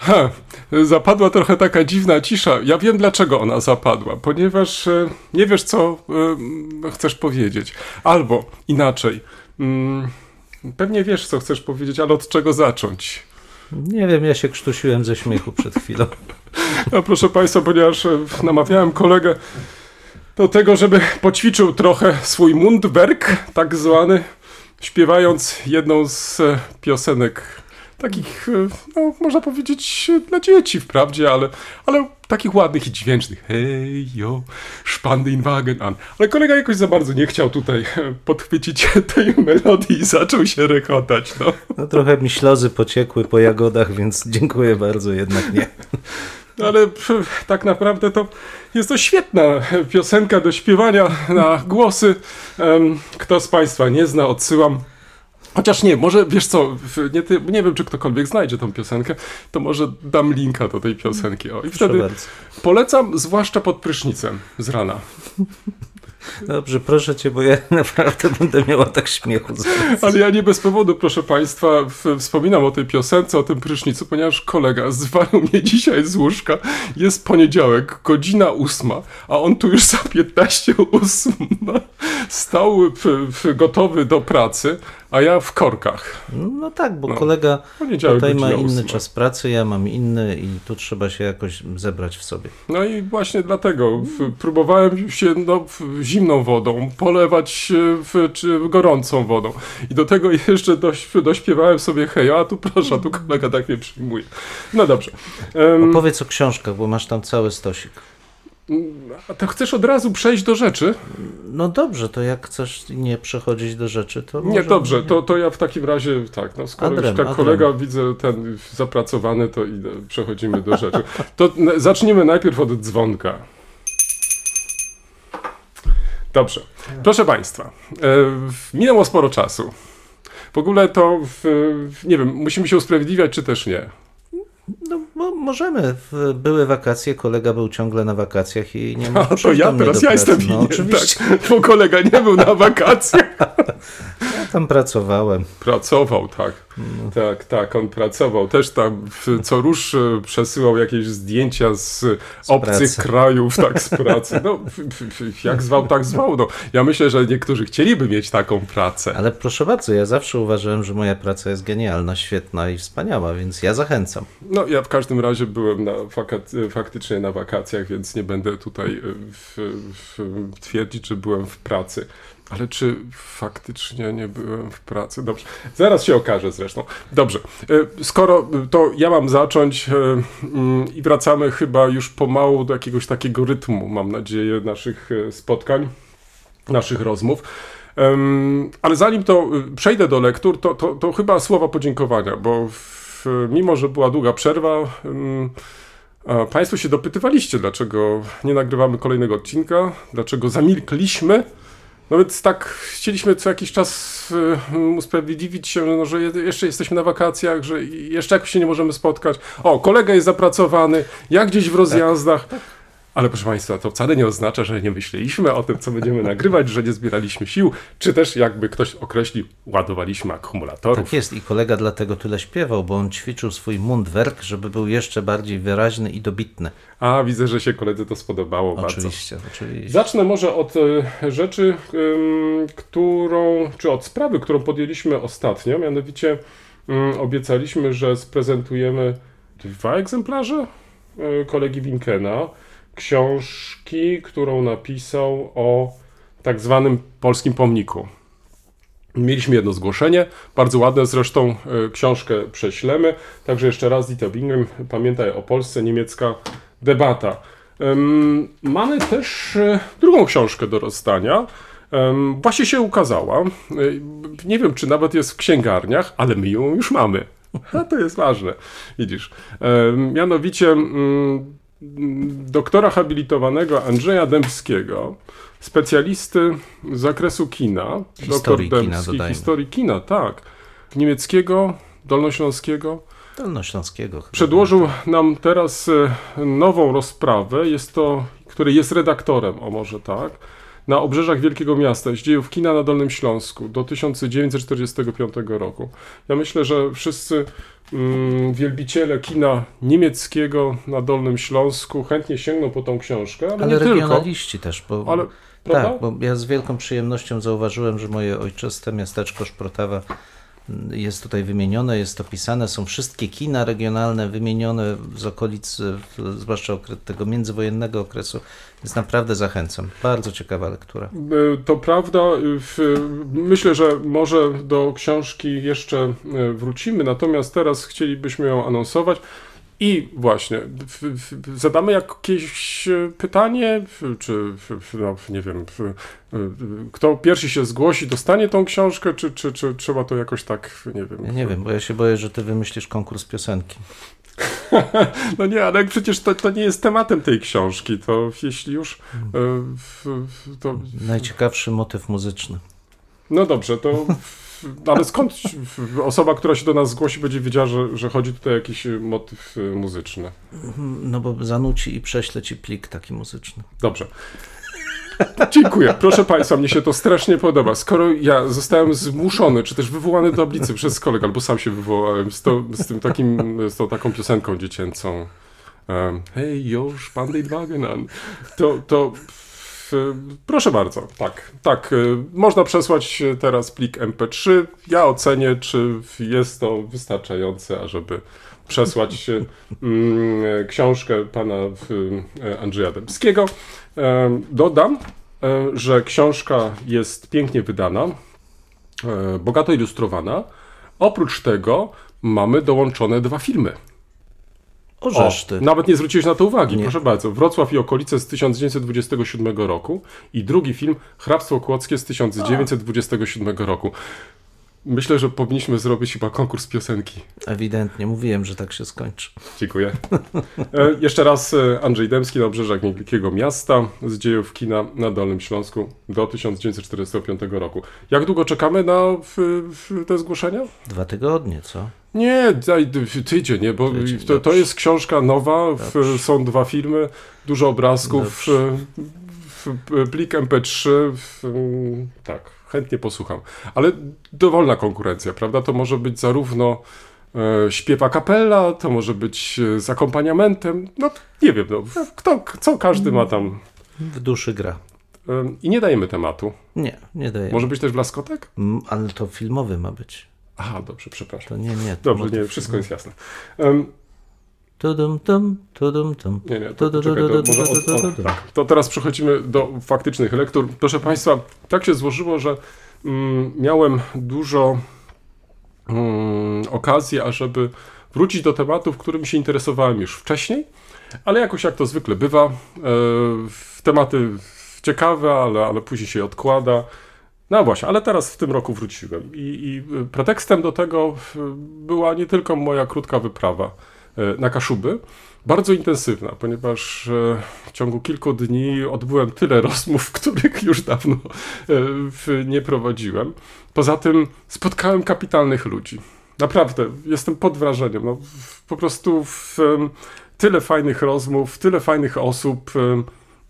Ha, zapadła trochę taka dziwna cisza. Ja wiem dlaczego ona zapadła, ponieważ e, nie wiesz, co e, chcesz powiedzieć. Albo inaczej. Mm, pewnie wiesz, co chcesz powiedzieć, ale od czego zacząć? Nie wiem, ja się krztusiłem ze śmiechu przed chwilą. No, proszę Państwa, ponieważ e, namawiałem kolegę do tego, żeby poćwiczył trochę swój mundwerk, tak zwany, śpiewając jedną z piosenek takich, e, no, można powiedzieć, dla dzieci wprawdzie, ale, ale takich ładnych i dźwięcznych. Hej, jo, szpan den Wagen an. Ale kolega jakoś za bardzo nie chciał tutaj e, podchwycić tej melodii i zaczął się rekotać, no. No trochę mi ślozy pociekły po jagodach, więc dziękuję bardzo, jednak nie. No Ale tak naprawdę to jest to świetna piosenka do śpiewania na głosy. Kto z Państwa nie zna, odsyłam. Chociaż nie, może wiesz co, nie, ty, nie wiem czy ktokolwiek znajdzie tą piosenkę, to może dam linka do tej piosenki. O, I Proszę wtedy bardzo. polecam, zwłaszcza pod prysznicem z rana. Dobrze, proszę cię, bo ja naprawdę będę miała tak śmiechu. Ale ja nie bez powodu, proszę Państwa, wspominam o tej piosence, o tym prysznicu, ponieważ kolega zwalił mnie dzisiaj z łóżka. Jest poniedziałek, godzina ósma, a on tu już za 15 ósma stał gotowy do pracy, a ja w korkach. No tak, bo No. kolega tutaj ma inny czas pracy, ja mam inny i tu trzeba się jakoś zebrać w sobie. No i właśnie dlatego próbowałem się no, zimną wodą polewać w, czy gorącą wodą. I do tego jeszcze doś, dośpiewałem sobie hej, a tu proszę, tu kolega tak mnie przyjmuje. No dobrze. Em, Opowiedz o książkach, bo masz tam cały stosik. A to chcesz od razu przejść do rzeczy? No dobrze, to jak chcesz nie przechodzić do rzeczy, to Nie, dobrze, to, to ja w takim razie tak, no skoro Adrem, już tak adrem. kolega widzę ten zapracowany, to idę, przechodzimy do rzeczy. To zacznijmy najpierw od dzwonka. Dobrze. Proszę Państwa, e, minęło sporo czasu. W ogóle to, w- nie wiem, musimy się usprawiedliwiać, czy też nie. No, mo- możemy. W- Były wakacje, kolega był ciągle na wakacjach i nie mógł A to ja teraz, ja jestem No winien, oczywiście, tak, bo kolega nie był na wakacjach. tam pracowałem. Pracował, tak. Tak, tak, on pracował. Też tam co rusz e, przesyłał jakieś zdjęcia z, obcych pracy. krajów, tak, z pracy. No, jak zwał, tak zwał. No, ja myślę, że niektórzy chcieliby mieć taką pracę. Ale proszę bardzo, ja zawsze uważałem, że moja praca jest genialna, świetna i wspaniała, więc ja zachęcam. No, ja w każdym razie byłem na faktycznie na wakacjach, więc nie będę tutaj e, w, w, twierdzić, że byłem w pracy. Ale czy faktycznie nie byłem w pracy? Dobrze, zaraz się okaże zresztą. Dobrze, e, skoro to ja mam zacząć e, mm, i wracamy chyba już pomału do jakiegoś takiego rytmu, mam nadzieję, naszych e, spotkań, naszych rozmów. Ale zanim to przejdę do lektur, to, to, to chyba słowa podziękowania, bo w, mimo, że była długa przerwa, Państwo się dopytywaliście, dlaczego nie nagrywamy kolejnego odcinka, dlaczego zamilkliśmy. No więc tak chcieliśmy co jakiś czas y, usprawiedliwić się, no, że je- jeszcze jesteśmy na wakacjach, że jeszcze jakoś się nie możemy spotkać. O, kolega jest zapracowany, ja gdzieś w rozjazdach. Ale proszę Państwa, to wcale nie oznacza, że nie myśleliśmy o tym, co będziemy nagrywać, że nie zbieraliśmy sił, czy też jakby ktoś określił, ładowaliśmy akumulatorów. Tak jest i kolega dlatego tyle śpiewał, bo on ćwiczył swój mundwerk, żeby był jeszcze bardziej wyraźny i dobitny. A, widzę, że się koledze to spodobało bardzo. Oczywiście, oczywiście. Zacznę może od e, rzeczy, którą, czy od sprawy, którą podjęliśmy ostatnio, mianowicie ym, obiecaliśmy, że sprezentujemy dwa egzemplarze e, kolegi Winkena, książki, którą napisał o tak zwanym polskim pomniku. Mieliśmy jedno zgłoszenie, bardzo ładne zresztą, e, książkę prześlemy. Także jeszcze raz Dieter Bingham, pamiętaj o Polsce, niemiecka debata. Mamy też e, drugą książkę do rozdania. Em, Właśnie się ukazała. E, Nie wiem, czy nawet jest w księgarniach, ale my ją już mamy. A to jest ważne, widzisz. Mianowicie mm, doktora habilitowanego Andrzeja Dębskiego, specjalisty z zakresu kina. Historii doktor kina, Dębski, dodajmy. historii kina, tak. Niemieckiego, dolnośląskiego. Dolnośląskiego. chyba. Przedłożył nam teraz e, nową rozprawę, jest to, który jest redaktorem, o może tak, na obrzeżach Wielkiego Miasta, z dziejów kina na Dolnym Śląsku do 1945 roku. Ja myślę, że wszyscy wielbiciele kina niemieckiego na Dolnym Śląsku chętnie sięgną po tą książkę, ale, Ale nie tylko. regionaliści też, bo... Ale? Tak, bo ja z wielką przyjemnością zauważyłem, że moje ojczyste miasteczko Szprotawa mm, jest tutaj wymienione, jest opisane, są wszystkie kina regionalne wymienione z okolic, zwłaszcza tego międzywojennego okresu, więc naprawdę zachęcam. Bardzo ciekawa lektura. E, To prawda. W, myślę, że może do książki jeszcze e, wrócimy, natomiast teraz chcielibyśmy ją anonsować. I właśnie, zadamy jakieś e, pytanie, czy no, nie wiem, kto pierwszy się zgłosi, dostanie tą książkę, czy, czy, czy trzeba to jakoś tak, nie wiem. Ja nie wiem, bo ja się boję, że ty wymyślisz konkurs piosenki. No nie, ale przecież to, to nie jest tematem tej książki, to jeśli już, e, to Najciekawszy motyw muzyczny. No dobrze, to. Ale skąd osoba, która się do nas zgłosi, będzie wiedziała, że, że chodzi tutaj o jakiś motyw y, muzyczny? No bo zanuci i prześlę ci plik taki muzyczny. Dobrze. Dziękuję. Proszę Państwa, mnie się to strasznie podoba. Skoro ja zostałem zmuszony, czy też wywołany do tablicy przez kolegę, albo sam się wywołałem z, to, z tym takim, z tą taką piosenką dziecięcą. Um, Hej, już Banditwagen an. To, to proszę bardzo, tak, tak. y, Można przesłać teraz plik MP3. Ja ocenię, czy jest to wystarczające, ażeby przesłać y, mm, książkę pana y, Andrzeja Dębskiego. Dodam, że książka jest pięknie wydana, bogato ilustrowana. Oprócz tego mamy dołączone dwa filmy. Ty. Nawet nie zwróciłeś na to uwagi, Nie. proszę bardzo. Wrocław i okolice z 1927 roku i drugi film Hrabstwo Kłodzkie z 1927 roku. Myślę, że powinniśmy zrobić chyba konkurs piosenki. Ewidentnie, mówiłem, że tak się skończy. Dziękuję. E, jeszcze raz e, Andrzej Dębski na obrzeżach Wielkiego Miasta z dziejów kina na Dolnym Śląsku do 1945 roku. Jak długo czekamy na w, w te zgłoszenia? Dwa tygodnie, co? Nie, daj tydzień, nie, bo Tydzień, to, to jest książka nowa, w, są dwa filmy, dużo obrazków, w, w, plik MP3, w, tak, chętnie posłucham. Ale dowolna konkurencja, prawda? To może być zarówno e, śpiew a cappella, to może być e, z akompaniamentem, no nie wiem, no, kto, co każdy ma tam. W duszy gra. E, I nie dajemy tematu. Nie, nie daję. Może być też blaskotek? Ale to filmowy ma być. Aha, dobrze, przepraszam. To nie, nie. Dobrze, nie, wszystko jest jasne. Em, Tudum, tum, tudum, tum. Nie, nie, to, czekaj, to, może od, od, tak. to teraz przechodzimy do faktycznych lektur. Proszę Państwa, tak się złożyło, że mm, miałem dużo mm, okazji, ażeby wrócić do tematów, którymi się interesowałem już wcześniej, ale jakoś jak to zwykle bywa, w tematy ciekawe, ale, ale później się odkłada. No właśnie, ale teraz w tym roku wróciłem i, i y, pretekstem do tego y, była nie tylko moja krótka wyprawa y, na Kaszuby, bardzo intensywna, ponieważ w ciągu kilku dni odbyłem tyle rozmów, których już dawno nie prowadziłem. Poza tym spotkałem kapitalnych ludzi. Naprawdę, jestem pod wrażeniem. No, po prostu w, tyle fajnych rozmów, tyle fajnych osób.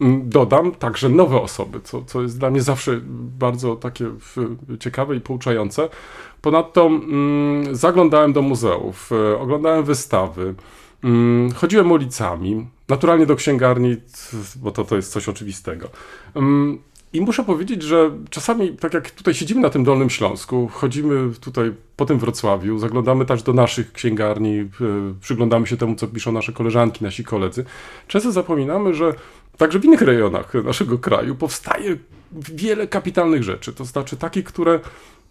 Em, m, Dodam także nowe osoby, co, co jest dla mnie zawsze bardzo takie ciekawe i pouczające. Ponadto mm, zaglądałem do muzeów, e, oglądałem wystawy, mm, chodziłem ulicami, naturalnie do księgarni, bo to, to jest coś oczywistego. Mm, I muszę powiedzieć, że czasami, tak jak tutaj siedzimy na tym Dolnym Śląsku, chodzimy tutaj po tym Wrocławiu, zaglądamy też do naszych księgarni, e, przyglądamy się temu, co piszą nasze koleżanki, nasi koledzy. Często zapominamy, że także w innych rejonach naszego kraju powstaje wiele kapitalnych rzeczy, to znaczy takich, które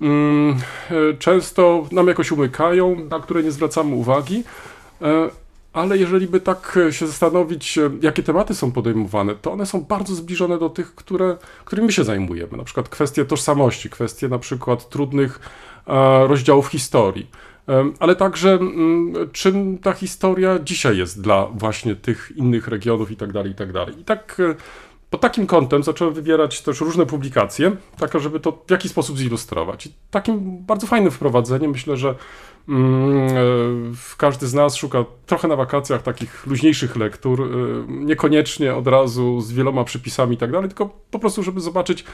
mm, e, często nam jakoś umykają, na które nie zwracamy uwagi. E, ale jeżeli by tak się zastanowić, e, jakie tematy są podejmowane, to one są bardzo zbliżone do tych, które, którymi się zajmujemy. Na przykład kwestie tożsamości, kwestie na przykład trudnych e, rozdziałów historii. Ale także mm, czym ta historia dzisiaj jest dla właśnie tych innych regionów i tak dalej, i tak dalej. I tak e, pod takim kątem zacząłem wybierać też różne publikacje, tak żeby to w jakiś sposób zilustrować. I takim bardzo fajnym wprowadzeniem myślę, że mm, e, każdy z nas szuka trochę na wakacjach takich luźniejszych lektur, e, niekoniecznie od razu z wieloma przypisami i tak dalej, tylko po prostu, żeby zobaczyć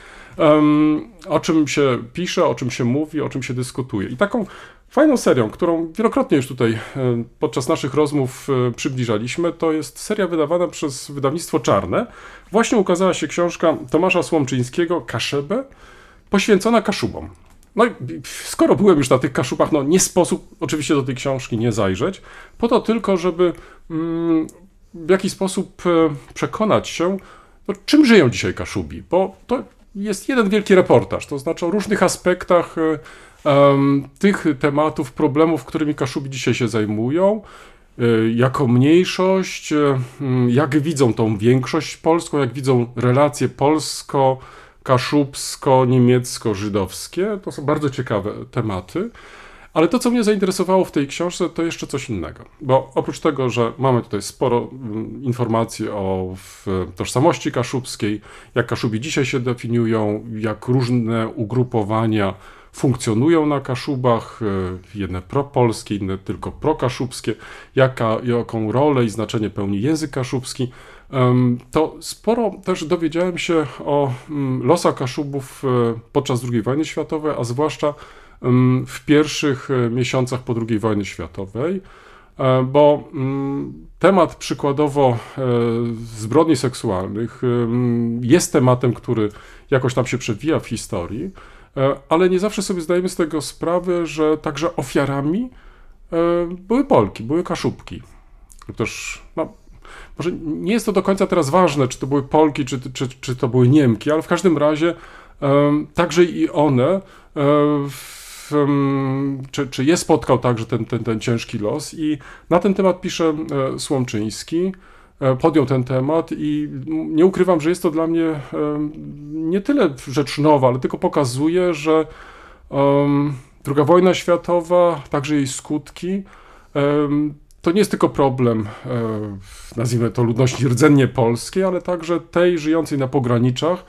o czym się pisze, o czym się mówi, o czym się dyskutuje. I taką fajną serią, którą wielokrotnie już tutaj e, podczas naszych rozmów e, przybliżaliśmy, to jest seria wydawana przez wydawnictwo Czarne. Właśnie ukazała się książka Tomasza Słomczyńskiego Kaszebę, poświęcona Kaszubom. No i skoro byłem już na tych Kaszubach, no nie sposób oczywiście do tej książki nie zajrzeć, po to tylko, żeby mm, w jakiś sposób e, przekonać się, no, czym żyją dzisiaj Kaszubi, bo to jest jeden wielki reportaż, to znaczy o różnych aspektach tych tematów, problemów, którymi Kaszubi dzisiaj się zajmują, e, jako mniejszość, e, mm, jak widzą tą większość polską, jak widzą relacje polsko, kaszubsko-niemiecko-żydowskie. To są bardzo ciekawe tematy. Ale to, co mnie zainteresowało w tej książce, to jeszcze coś innego. Bo oprócz tego, że mamy tutaj sporo mm, informacji o tożsamości kaszubskiej, jak Kaszubi dzisiaj się definiują, jak różne ugrupowania funkcjonują na Kaszubach, e, jedne propolskie, inne tylko prokaszubskie, jaka, jaką rolę i znaczenie pełni język kaszubski, to sporo też dowiedziałem się o mm, losach Kaszubów e, podczas II wojny światowej, a zwłaszcza w pierwszych e, miesiącach po II wojny światowej, bo mm, temat przykładowo zbrodni seksualnych jest tematem, który jakoś tam się przewija w historii, ale nie zawsze sobie zdajemy z tego sprawę, że także ofiarami e, były Polki, były Kaszubki. Też, no, może nie jest to do końca teraz ważne, czy to były Polki, czy, czy, czy to były Niemki, ale w każdym razie em, także i one, e, czy, czy je spotkał także ten, ten, ten ciężki los i na ten temat pisze e, Słomczyński, e, podjął ten temat i nie ukrywam, że jest to dla mnie em, nie tyle rzecz nowa, ale tylko pokazuje, że em, druga wojna światowa, także jej skutki, to nie jest tylko problem, e, nazwijmy to ludności rdzennie polskiej, ale także tej żyjącej na pograniczach.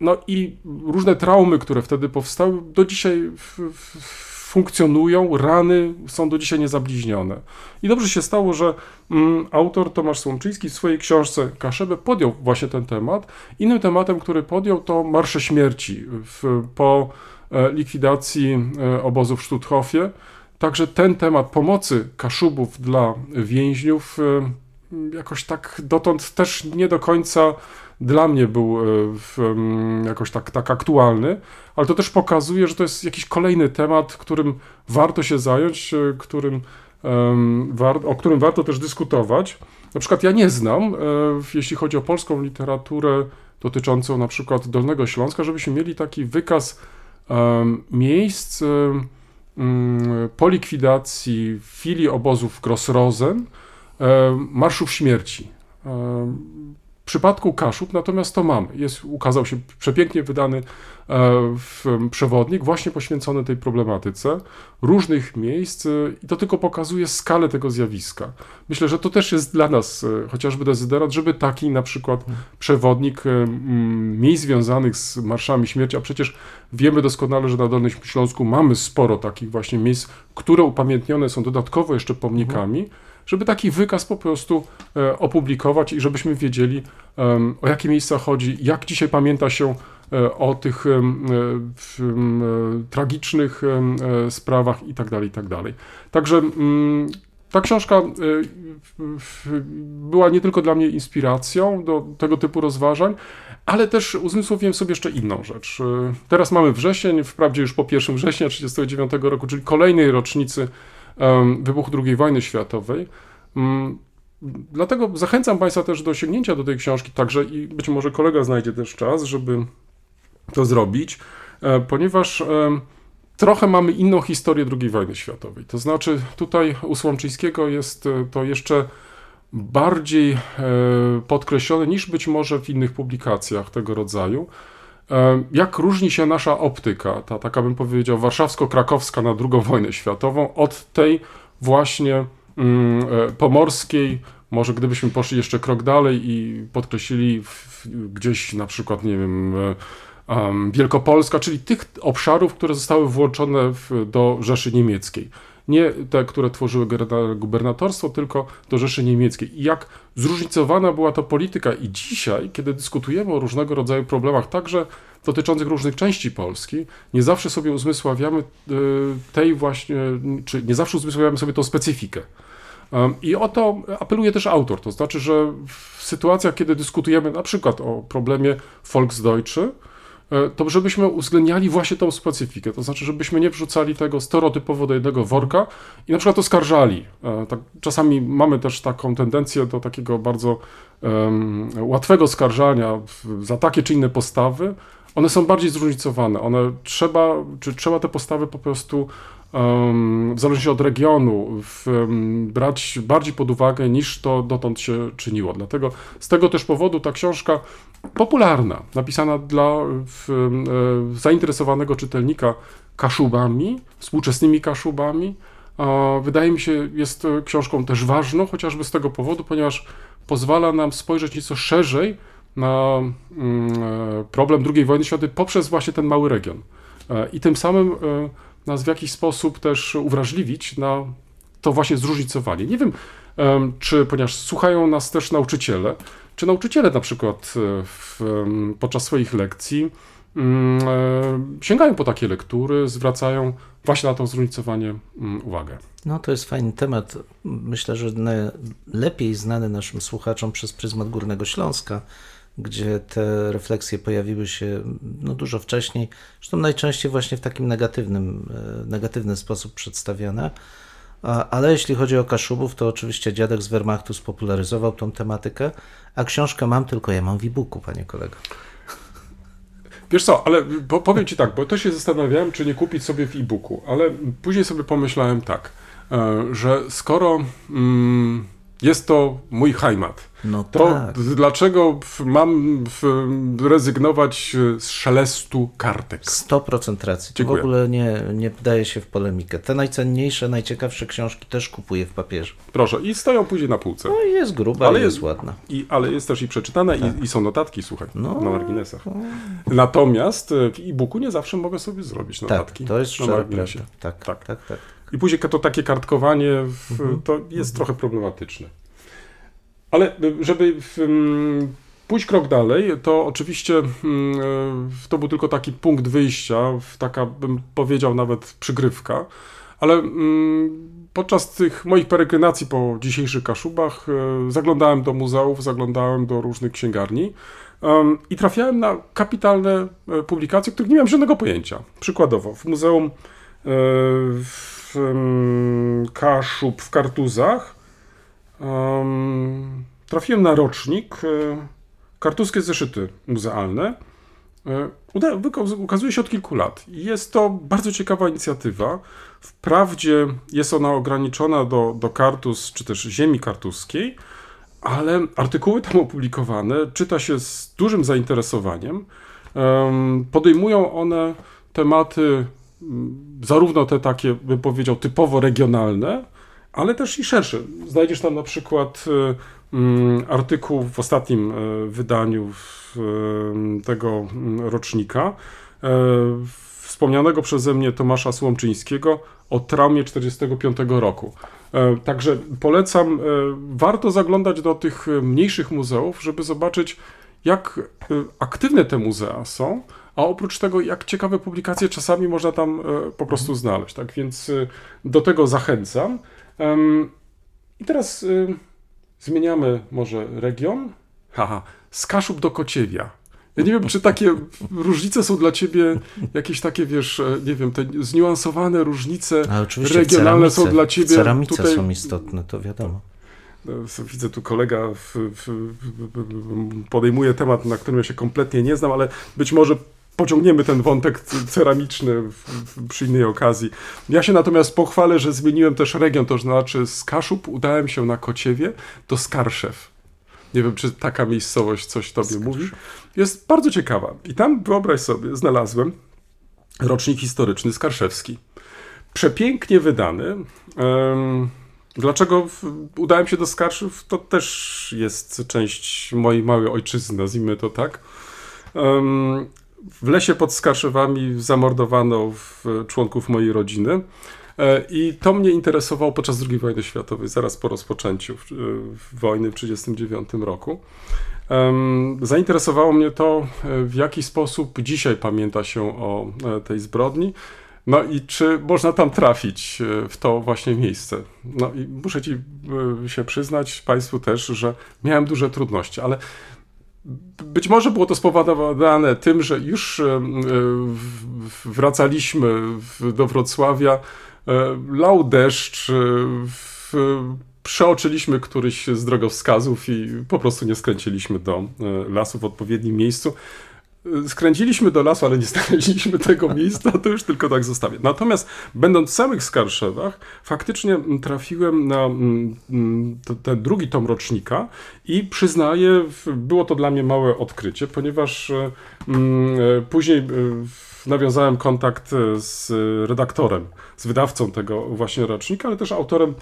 No i różne traumy, które wtedy powstały, do dzisiaj w, w, funkcjonują, rany są do dzisiaj niezabliźnione. I dobrze się stało, że mm, autor Tomasz Słomczyński w swojej książce Kaszebę podjął właśnie ten temat. Innym tematem, który podjął, to Marsze Śmierci w, po e, likwidacji e, obozu w Stutthofie. Także ten temat pomocy Kaszubów dla więźniów e, jakoś tak dotąd też nie do końca dla mnie był e, w, jakoś tak, tak aktualny, ale to też pokazuje, że to jest jakiś kolejny temat, którym warto się zająć, e, którym, o którym warto też dyskutować. Na przykład ja nie znam, e, jeśli chodzi o polską literaturę dotyczącą na przykład Dolnego Śląska, żebyśmy mieli taki wykaz miejsc mm, po likwidacji filii obozów Grossrosen, marszów śmierci. W przypadku Kaszub natomiast to mamy. Jest, ukazał się przepięknie wydany e, w, przewodnik właśnie poświęcony tej problematyce różnych miejsc e, i to tylko pokazuje skalę tego zjawiska. Myślę, że to też jest dla nas e, chociażby dezyderat, żeby taki na przykład przewodnik e, m, miejsc związanych z marszami śmierci, a przecież wiemy doskonale, że na Dolnym Śląsku mamy sporo takich właśnie miejsc, które upamiętnione są dodatkowo jeszcze pomnikami, żeby taki wykaz po prostu e, opublikować i żebyśmy wiedzieli, o jakie miejsca chodzi, jak dzisiaj pamięta się e, o tych e, tragicznych sprawach i tak dalej, i tak. Także mm, ta książka była nie tylko dla mnie inspiracją do tego typu rozważań, ale też uzmysłowiłem sobie jeszcze inną rzecz. Teraz mamy wrzesień, wprawdzie już po 1 września 1939 roku, czyli kolejnej rocznicy wybuchu II wojny światowej. Mm, Dlatego zachęcam Państwa też do sięgnięcia do tej książki także i być może kolega znajdzie też czas, żeby to zrobić, e, ponieważ trochę mamy inną historię II wojny światowej. To znaczy, tutaj u Słomczyńskiego jest e, to jeszcze bardziej e, podkreślone niż być może w innych publikacjach tego rodzaju. Jak różni się nasza optyka, ta taka bym powiedział warszawsko-krakowska na II wojnę światową, od tej właśnie mm, e, pomorskiej, może gdybyśmy poszli jeszcze krok dalej i podkreślili w, gdzieś na przykład, nie wiem, em, Wielkopolska, czyli tych obszarów, które zostały włączone w, do Rzeszy Niemieckiej. Nie te, które tworzyły guberna- gubernatorstwo, tylko do Rzeszy Niemieckiej. I jak zróżnicowana była to polityka. I dzisiaj, kiedy dyskutujemy o różnego rodzaju problemach, także dotyczących różnych części Polski, nie zawsze sobie uzmysławiamy y, tej właśnie, czy nie zawsze uzmysławiamy sobie tą specyfikę. I o to apeluje też autor, to znaczy, że w sytuacjach, kiedy dyskutujemy na przykład o problemie Volksdeutsche, e, to żebyśmy uwzględniali właśnie tą specyfikę, to znaczy, żebyśmy nie wrzucali tego stereotypowo do jednego worka i na przykład oskarżali. E, Tak, czasami mamy też taką tendencję do takiego bardzo em, łatwego oskarżania w- za takie czy inne postawy. One są bardziej zróżnicowane. One trzeba, czy trzeba te postawy po prostu w zależności od regionu w, brać bardziej pod uwagę niż to dotąd się czyniło. Dlatego z tego też powodu ta książka popularna, napisana dla w, e, zainteresowanego czytelnika Kaszubami, współczesnymi Kaszubami, wydaje mi się jest książką też ważną, chociażby z tego powodu, ponieważ pozwala nam spojrzeć nieco szerzej na mm, e, problem II wojny światowej poprzez właśnie ten mały region. E, I tym samym nas w jakiś sposób też uwrażliwić na to właśnie zróżnicowanie. Nie wiem, em, czy ponieważ słuchają nas też nauczyciele, czy nauczyciele na przykład e, w, podczas swoich lekcji mm, e, sięgają po takie lektury, zwracają właśnie na to zróżnicowanie mm, uwagę. No to jest fajny temat. Myślę, że lepiej znany naszym słuchaczom przez pryzmat Górnego Śląska, gdzie te refleksje pojawiły się no, dużo wcześniej, zresztą najczęściej właśnie w takim negatywnym, e, negatywny sposób przedstawiane. Ale jeśli chodzi o Kaszubów, to oczywiście dziadek z Wehrmachtu spopularyzował tą tematykę, a książkę mam tylko ja mam w e-booku, panie kolego. Wiesz co, ale po, powiem ci tak, bo to się zastanawiałem, czy nie kupić sobie w e-booku, ale później sobie pomyślałem tak, e, że skoro mm, jest to mój heimat, No to tak. dlaczego mam rezygnować e, z szelestu kartek? 100% racji. Tu w Dziękuję. ogóle nie, nie daje się w polemikę. Te najcenniejsze, najciekawsze książki też kupuję w papierze. Proszę, i stoją później na półce. No i jest gruba, Ale jest, jest- ładna. I, ale jest też i przeczytane, i, i są notatki, słuchaj, No. na marginesach. Natomiast e, w e-booku nie zawsze mogę sobie zrobić Tak, notatki to jest na marginesie. Tak, Tak. tak, tak. tak. I później to takie kartkowanie w, Mhm. to jest trochę problematyczne. Ale y, żeby w, mm, pójść krok dalej, to oczywiście mm, y, to był tylko taki punkt wyjścia, w taka bym powiedział nawet przygrywka, ale mm, podczas tych moich peregrinacji po dzisiejszych Kaszubach y, zaglądałem do muzeów, zaglądałem do różnych księgarni em, i trafiałem na kapitalne e, publikacje, których nie miałem żadnego pojęcia. Przykładowo w Muzeum e, w Kaszub w Kartuzach em, trafiłem na rocznik e, Kartuzskie zeszyty muzealne. E, uda- Ukazuje się od kilku lat. Jest to bardzo ciekawa inicjatywa. Wprawdzie jest ona ograniczona do, do Kartuz, czy też ziemi kartuskiej, ale artykuły tam opublikowane czyta się z dużym zainteresowaniem. Em, Podejmują one tematy, zarówno te takie, bym powiedział, typowo regionalne, ale też i szersze. Znajdziesz tam na przykład e, mm, artykuł w ostatnim e, wydaniu e, tego mm, rocznika e, wspomnianego przeze mnie Tomasza Słomczyńskiego o traumie 45 roku. E, Także polecam, warto zaglądać do tych mniejszych muzeów, żeby zobaczyć, jak aktywne te muzea są, a oprócz tego, jak ciekawe publikacje czasami można tam e, po prostu znaleźć. Tak więc e, do tego zachęcam. I teraz e, zmieniamy może region. Haha, z Kaszub do Kociewia. Ja nie wiem, czy takie różnice są dla ciebie jakieś takie, wiesz, nie wiem, te zniuansowane różnice regionalne ceramice, są dla ciebie ceramice tutaj... są istotne, to wiadomo. E, Widzę tu kolega w, w, podejmuje temat, na którym ja się kompletnie nie znam, ale być może pociągniemy ten wątek ceramiczny przy innej okazji. Ja się natomiast pochwalę, że zmieniłem też region, to znaczy z Kaszub udałem się na Kociewie do Skarszew. Nie wiem, czy taka miejscowość coś tobie mówi. Jest bardzo ciekawa. I tam, wyobraź sobie, znalazłem rocznik historyczny Skarszewski. Przepięknie wydany. Dlaczego udałem się do Skarszów? To też jest część mojej małej ojczyzny, nazwijmy to tak. W lesie pod Skarszewami zamordowano członków mojej rodziny. E, I to mnie interesowało podczas II wojny światowej, zaraz po rozpoczęciu wojny w 1939 roku. Zainteresowało mnie to, e, w jaki sposób dzisiaj pamięta się o e, tej zbrodni. No i czy można tam trafić w to właśnie miejsce? No i muszę ci się przyznać, Państwu też, że miałem duże trudności, ale być może było to spowodowane tym, że już e, w- wracaliśmy do Wrocławia, e, lał deszcz, e, przeoczyliśmy któryś z drogowskazów i po prostu nie skręciliśmy do e, lasu w odpowiednim miejscu. Skręciliśmy do lasu, ale nie znaleźliśmy tego miejsca, to już tylko tak zostawię. Natomiast będąc w samych Skarszewach, faktycznie trafiłem na mm, mm, ten drugi tom rocznika i przyznaję, było to dla mnie małe odkrycie, ponieważ e, mm, e, później e, nawiązałem kontakt z redaktorem, z wydawcą tego właśnie rocznika, ale też autorem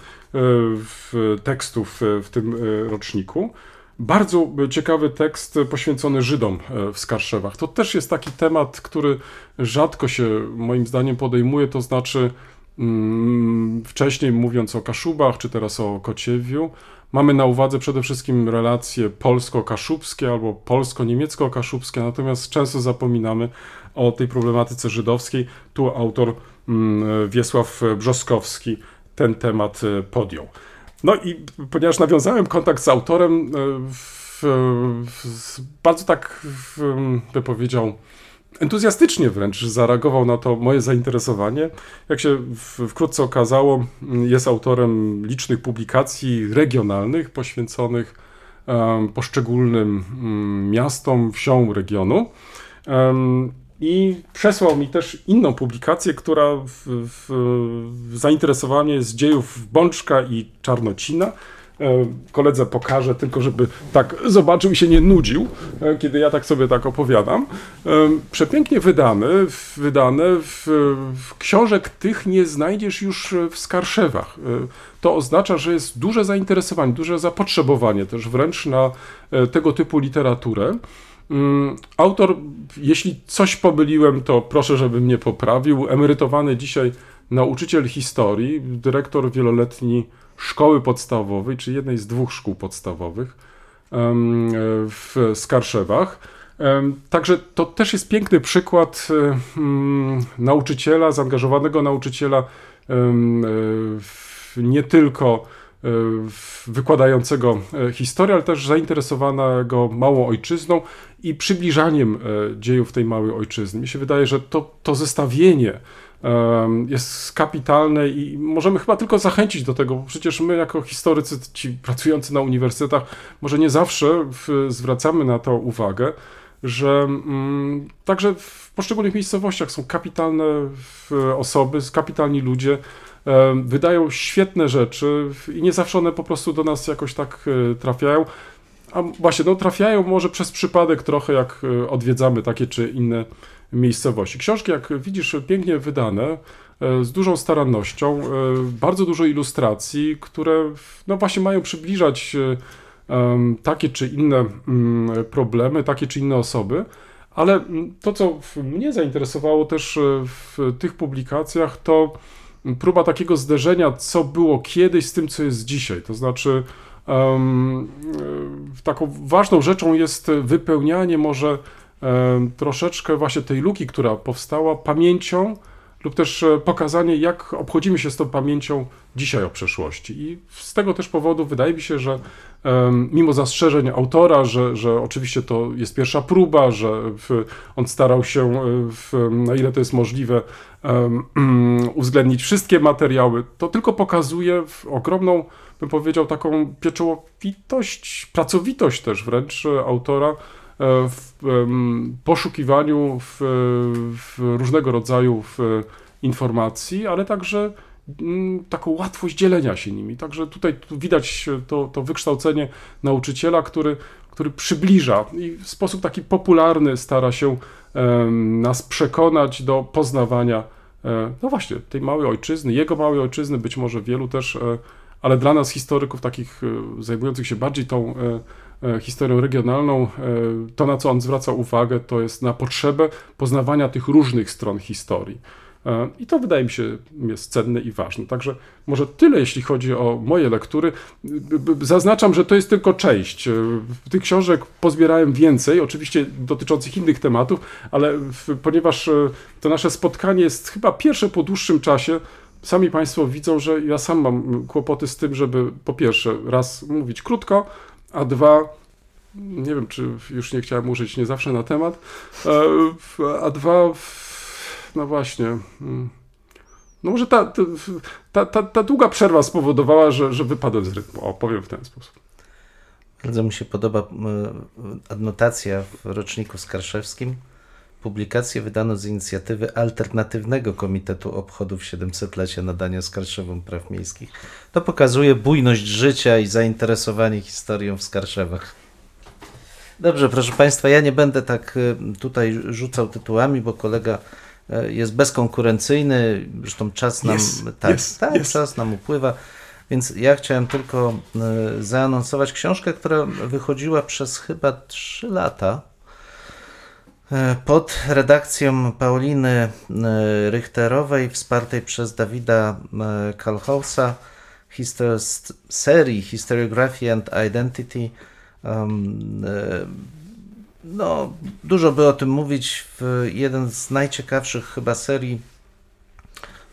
tekstów w tym roczniku. Bardzo ciekawy tekst poświęcony Żydom e, w Skarszewach. To też jest taki temat, który rzadko się moim zdaniem podejmuje, to znaczy mm, wcześniej mówiąc o Kaszubach, czy teraz o Kociewiu, mamy na uwadze przede wszystkim relacje polsko-kaszubskie albo polsko-niemiecko-kaszubskie, natomiast często zapominamy o tej problematyce żydowskiej. Tu autor mm, Wiesław Brzoskowski ten temat e, podjął. No i ponieważ nawiązałem kontakt z autorem, e, w, w, bardzo tak, w, by powiedział, entuzjastycznie wręcz zareagował na to moje zainteresowanie. Jak się wkrótce okazało, jest autorem licznych publikacji regionalnych poświęconych poszczególnym mm, miastom, wsiom regionu. I przesłał mi też inną publikację, która w, w, zainteresowała mnie z dziejów Bączka i Czarnocina. E, Koledze pokażę, tylko żeby tak zobaczył i się nie nudził, e, kiedy ja tak sobie tak opowiadam. E, Przepięknie wydane, w- wydane w, w książek tych nie znajdziesz już w Skarszewach. To oznacza, że jest duże zainteresowanie, duże zapotrzebowanie też wręcz na tego typu literaturę. Mm, Autor, jeśli coś pomyliłem, to proszę, żeby mnie poprawił. Emerytowany dzisiaj nauczyciel historii, dyrektor wieloletni szkoły podstawowej, czy jednej z dwóch szkół podstawowych w Skarszewach. Także to też jest piękny przykład nauczyciela, zaangażowanego nauczyciela, e, nie tylko wykładającego e, historię, ale też zainteresowanego małą ojczyzną i przybliżaniem e, dziejów tej małej ojczyzny. Mi się wydaje, że to, to zestawienie jest kapitalne i możemy chyba tylko zachęcić do tego, bo przecież my jako historycy, ci pracujący na uniwersytetach, może nie zawsze zwracamy na to uwagę, że mm, także w poszczególnych miejscowościach są kapitalne osoby, kapitalni ludzie, wydają świetne rzeczy i nie zawsze one po prostu do nas jakoś tak e, trafiają. A właśnie, no trafiają może przez przypadek trochę, jak e, odwiedzamy takie czy inne miejscowości. Książki, jak widzisz, pięknie wydane, e, z dużą starannością, bardzo dużo ilustracji, które no właśnie mają przybliżać takie czy inne mm, problemy, takie czy inne osoby. Ale mm, to, co mnie zainteresowało też w tych publikacjach, to próba takiego zderzenia, co było kiedyś z tym, co jest dzisiaj. To znaczy, e, taką ważną rzeczą jest wypełnianie może em, troszeczkę właśnie tej luki, która powstała pamięcią lub też e, pokazanie, jak obchodzimy się z tą pamięcią dzisiaj o przeszłości. I z tego też powodu wydaje mi się, że mimo zastrzeżeń autora, że, że oczywiście to jest pierwsza próba, że on starał się, e, na ile to jest możliwe, uwzględnić wszystkie materiały, to tylko pokazuje ogromną, bym powiedział, taką pieczołowitość, pracowitość też wręcz autora, w em, poszukiwaniu w, w różnego rodzaju w informacji, ale także mm, taką łatwość dzielenia się nimi. Także tutaj tu widać to, to wykształcenie nauczyciela, który, który przybliża i w sposób taki popularny stara się nas przekonać do poznawania, e, no właśnie, tej małej ojczyzny, jego małej ojczyzny, być może wielu też, e, ale dla nas historyków takich e, zajmujących się bardziej tą e, e, historią regionalną, e, to na co on zwraca uwagę, to jest na potrzebę poznawania tych różnych stron historii. E, I to wydaje mi się jest cenne i ważne. Także może tyle, jeśli chodzi o moje lektury. Zaznaczam, że to jest tylko część. E, Tych książek pozbierałem więcej, oczywiście dotyczących innych tematów, ale ponieważ e, to nasze spotkanie jest chyba pierwsze po dłuższym czasie, sami Państwo widzą, że ja sam mam kłopoty z tym, żeby po pierwsze raz mówić krótko, a dwa nie wiem, czy już nie chciałem użyć nie zawsze na temat, e, a dwa, no właśnie, mm, no może ta, ta, ta, ta długa przerwa spowodowała, że, że wypadłem z rytmu, o, powiem w ten sposób. Bardzo mi się podoba adnotacja w roczniku skarszewskim. Publikację wydano z inicjatywy Alternatywnego Komitetu Obchodów 700-lecia nadania Skarszewom Praw Miejskich. To pokazuje bujność życia i zainteresowanie historią w Skarszewach. Dobrze, proszę Państwa, ja nie będę tak e, tutaj rzucał tytułami, bo kolega e, jest bezkonkurencyjny, zresztą czas nam, Jest, tak, jest, tak jest. czas nam upływa. Więc ja chciałem tylko e, zaanonsować książkę, która wychodziła przez chyba 3 lata pod redakcją Pauliny e, Richterowej, wspartej przez Dawida e, Kalhousa, histo- z serii Historiography and Identity. Um, e, no, dużo by o tym mówić. Jeden z najciekawszych chyba serii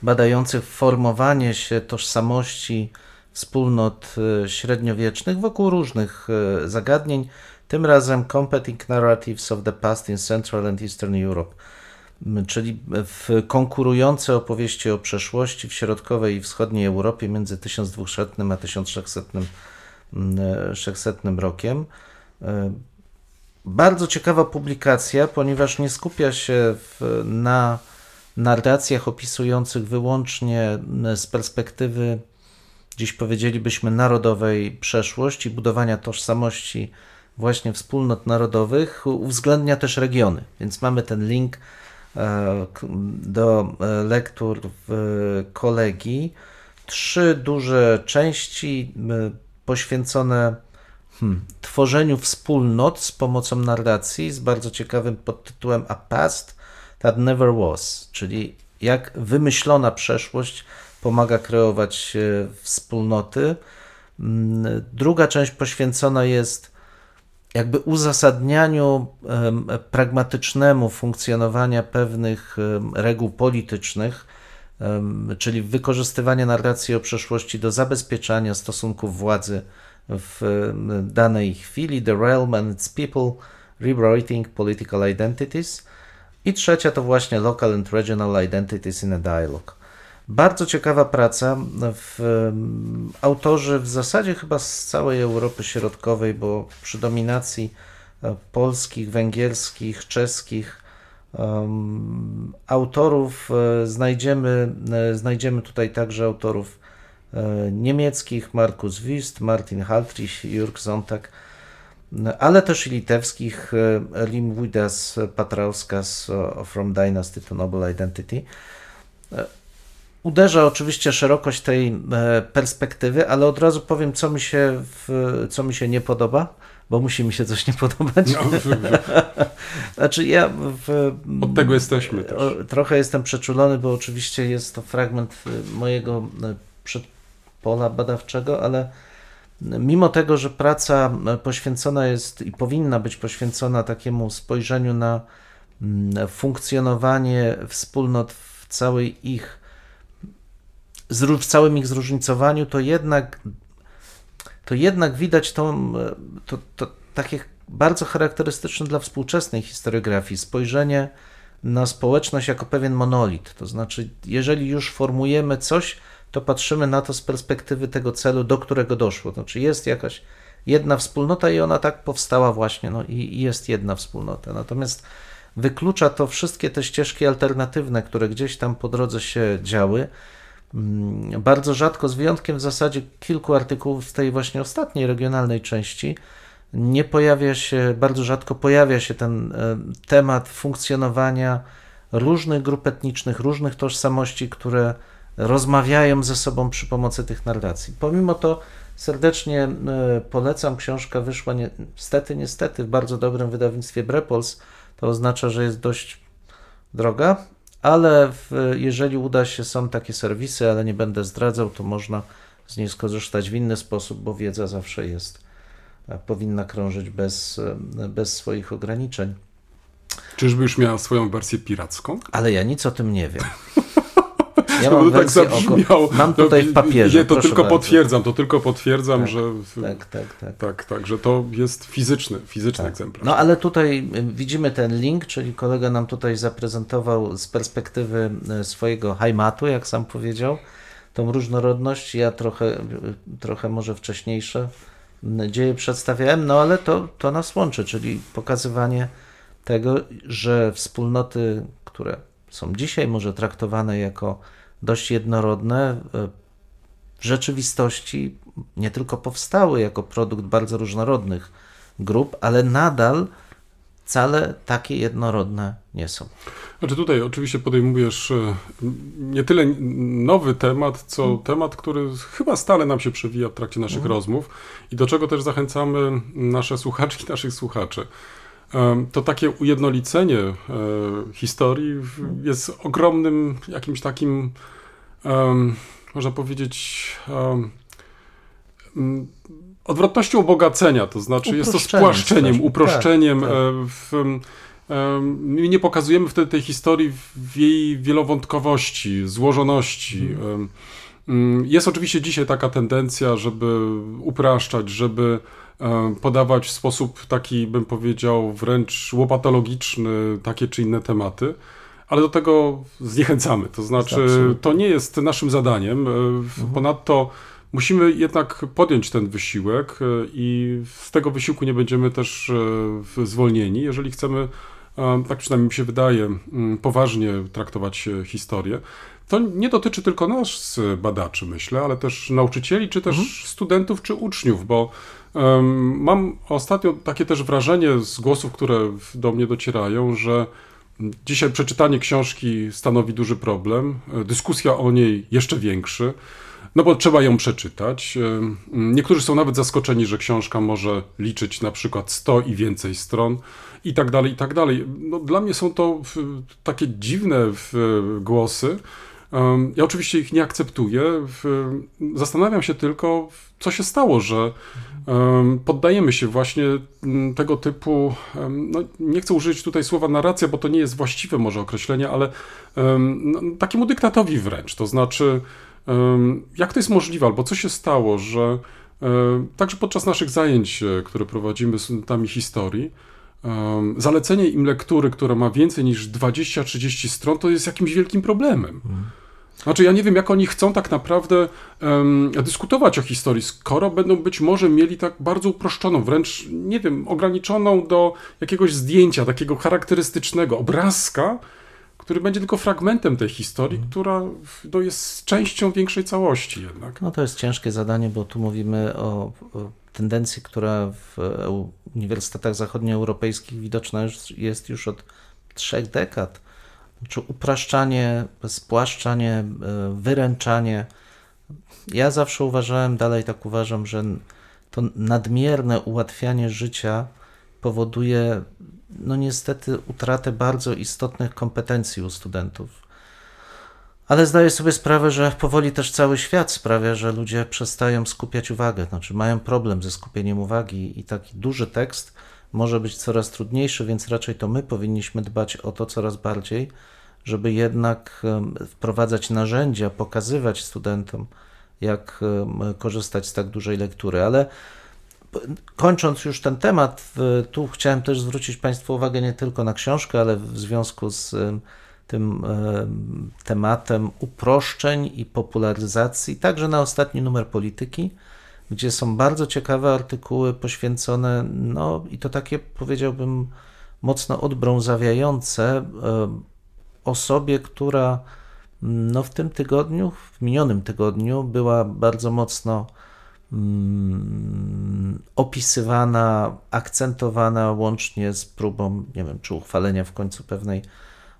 badających formowanie się tożsamości wspólnot e, średniowiecznych wokół różnych e, zagadnień, tym razem Competing Narratives of the Past in Central and Eastern Europe, czyli w konkurujące opowieści o przeszłości w środkowej i wschodniej Europie między 1200 a 1600 m, e, 600 rokiem. E, Bardzo ciekawa publikacja, ponieważ nie skupia się w, na narracjach opisujących wyłącznie z perspektywy, dziś powiedzielibyśmy, narodowej przeszłość i budowania tożsamości właśnie wspólnot narodowych, uwzględnia też regiony. Więc mamy ten link e, do e, lektur w kolegi. Trzy duże części poświęcone hmm, tworzeniu wspólnot z pomocą narracji z bardzo ciekawym podtytułem A Past That Never Was, czyli jak wymyślona przeszłość pomaga kreować e, wspólnoty. Druga część poświęcona jest jakby uzasadnianiu em, pragmatycznemu funkcjonowania pewnych reguł politycznych, czyli wykorzystywanie narracji o przeszłości do zabezpieczania stosunków władzy w danej chwili, The Realm and its People, Rewriting Political Identities. I trzecia to właśnie Local and Regional Identities in a Dialogue. Bardzo ciekawa praca. W, autorzy w zasadzie chyba z całej Europy Środkowej, bo przy dominacji e, polskich, węgierskich, czeskich em, autorów e, znajdziemy, e, znajdziemy tutaj także autorów niemieckich, Markus Wüst, Martin Haltrich, Jürg Sonntag, ale też i litewskich, Lim Widas Patrauskas From Dynasty to Noble Identity. E, Uderza oczywiście szerokość tej e, perspektywy, ale od razu powiem, co mi się, w, co mi się nie podoba, bo musi mi się coś nie podobać. No, Znaczy ja w, od tego jesteśmy też. trochę jestem przeczulony, bo oczywiście jest to fragment y, mojego y, przedpola badawczego, ale mimo tego, że praca poświęcona jest i powinna być poświęcona takiemu spojrzeniu na mm, funkcjonowanie wspólnot w całej ich w całym ich zróżnicowaniu, to jednak to jednak widać tą, y, to, to takie bardzo charakterystyczne dla współczesnej historiografii spojrzenie na społeczność jako pewien monolit. To znaczy, jeżeli już formujemy coś, to patrzymy na to z perspektywy tego celu, do którego doszło. To znaczy, jest jakaś, jedna wspólnota i ona tak powstała właśnie, no i jest jedna wspólnota. Natomiast wyklucza to wszystkie te ścieżki alternatywne, które gdzieś tam po drodze się działy. Mm, Bardzo rzadko, z wyjątkiem w zasadzie kilku artykułów z tej właśnie ostatniej regionalnej części, nie pojawia się, bardzo rzadko pojawia się ten e, temat funkcjonowania różnych grup etnicznych, różnych tożsamości, które rozmawiają ze sobą przy pomocy tych narracji. Pomimo to serdecznie e, polecam, książka wyszła ni- niestety, niestety w bardzo dobrym wydawnictwie Brepols, to oznacza, że jest dość droga, ale w, jeżeli uda się, są takie serwisy, ale nie będę zdradzał, to można z niej skorzystać w inny sposób, bo wiedza zawsze jest, e, powinna krążyć bez, e, bez swoich ograniczeń. Czyżby już miała swoją wersję piracką? Ale ja nic o tym nie wiem. Ja mam to tak wersję oko... zabrzmiało. Mam tutaj w papierze. Nie, to tylko bardzo. potwierdzam, to tylko potwierdzam, Tak, że... Tak, tak, tak. Tak, tak, że to jest fizyczny, fizyczny egzemplarz. No ale tutaj y, widzimy ten link, czyli kolega nam tutaj zaprezentował z perspektywy y, swojego Heimatu, jak sam powiedział, tą różnorodność. Ja trochę, y, trochę może wcześniejsze dzieje przedstawiałem, no ale to, to nas łączy, czyli pokazywanie tego, że wspólnoty, które są dzisiaj może traktowane jako dość jednorodne, y, w rzeczywistości nie tylko powstały jako produkt bardzo różnorodnych grup, ale nadal wcale takie jednorodne nie są. Znaczy tutaj oczywiście podejmujesz e, nie tyle nowy temat, co Mm. temat, który chyba stale nam się przewija w trakcie naszych rozmów i do czego też zachęcamy nasze słuchaczki, naszych słuchaczy. To takie ujednolicenie e, historii jest ogromnym jakimś takim, można powiedzieć, odwrotnością ubogacenia, to znaczy jest to spłaszczeniem, uproszczeniem. Tak, tak. e, em, My nie pokazujemy wtedy tej historii w jej wielowątkowości, złożoności. Em, mm, Jest oczywiście dzisiaj taka tendencja, żeby upraszczać, żeby podawać w sposób taki, bym powiedział, wręcz łopatologiczny takie czy inne tematy. Ale do tego zniechęcamy. To znaczy, to nie jest naszym zadaniem. E, w- Ponadto musimy jednak podjąć ten wysiłek e, i z tego wysiłku nie będziemy też e, zwolnieni, jeżeli chcemy, e, tak przynajmniej mi się wydaje, poważnie traktować e, historię. To nie dotyczy tylko nas, e, badaczy, myślę, ale też nauczycieli, czy też studentów, czy uczniów, bo mam ostatnio takie też wrażenie z głosów, które do mnie docierają, że Dzisiaj przeczytanie książki stanowi duży problem, e, dyskusja o niej jeszcze większy, no bo trzeba ją przeczytać. Niektórzy są nawet zaskoczeni, że książka może liczyć na przykład 100 i więcej stron i tak dalej, i tak dalej. No, dla mnie są to takie dziwne głosy. Ja oczywiście ich nie akceptuję. Zastanawiam się tylko, co się stało, że em, poddajemy się właśnie mm, tego typu, no, nie chcę użyć tutaj słowa narracja, bo to nie jest właściwe może określenie, ale no, takiemu dyktatowi wręcz. To znaczy, jak to jest możliwe, albo co się stało, że em, także podczas naszych zajęć, e, które prowadzimy z studentami historii, zalecenie im lektury, która ma więcej niż 20-30 stron, to jest jakimś wielkim problemem. Znaczy, ja nie wiem, jak oni chcą tak naprawdę em, dyskutować o historii, skoro będą być może mieli tak bardzo uproszczoną, wręcz, nie wiem, ograniczoną do jakiegoś zdjęcia, takiego charakterystycznego obrazka, który będzie tylko fragmentem tej historii, która w- no, jest częścią większej całości jednak. No to jest ciężkie zadanie, bo tu mówimy o, tendencji, która w eu- uniwersytetach zachodnioeuropejskich widoczna jest już od trzech dekad. Czy upraszczanie, spłaszczanie, e, wyręczanie. Ja zawsze uważałem, dalej tak uważam, że to nadmierne ułatwianie życia powoduje, no niestety, utratę bardzo istotnych kompetencji u studentów. Ale zdaję sobie sprawę, że powoli też cały świat sprawia, że ludzie przestają skupiać uwagę, znaczy mają problem ze skupieniem uwagi i taki duży tekst może być coraz trudniejszy, więc raczej to my powinniśmy dbać o to coraz bardziej, żeby jednak wprowadzać narzędzia, pokazywać studentom, jak korzystać z tak dużej lektury. Ale kończąc już ten temat, tu chciałem też zwrócić Państwu uwagę nie tylko na książkę, ale w związku z tym em, tematem uproszczeń i popularyzacji, także na ostatni numer polityki. Gdzie są bardzo ciekawe artykuły poświęcone, no i to takie powiedziałbym mocno odbrązawiające e, osobie, która no, w tym tygodniu, w minionym tygodniu była bardzo mocno mm, opisywana, akcentowana łącznie z próbą, nie wiem, czy uchwalenia w końcu pewnej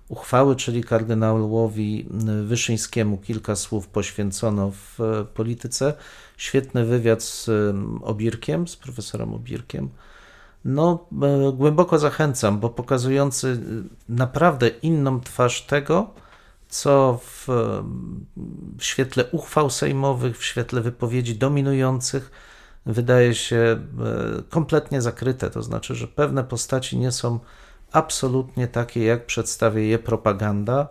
uchwały, czyli kardynałowi Wyszyńskiemu kilka słów poświęcono w e, polityce. Świetny wywiad z em, Obirkiem, z profesorem Obirkiem. No, e, głęboko zachęcam, bo pokazujący e, naprawdę inną twarz tego, co w, w świetle uchwał sejmowych, w świetle wypowiedzi dominujących wydaje się e, kompletnie zakryte. To znaczy, że pewne postaci nie są absolutnie takie, jak przedstawia je propaganda.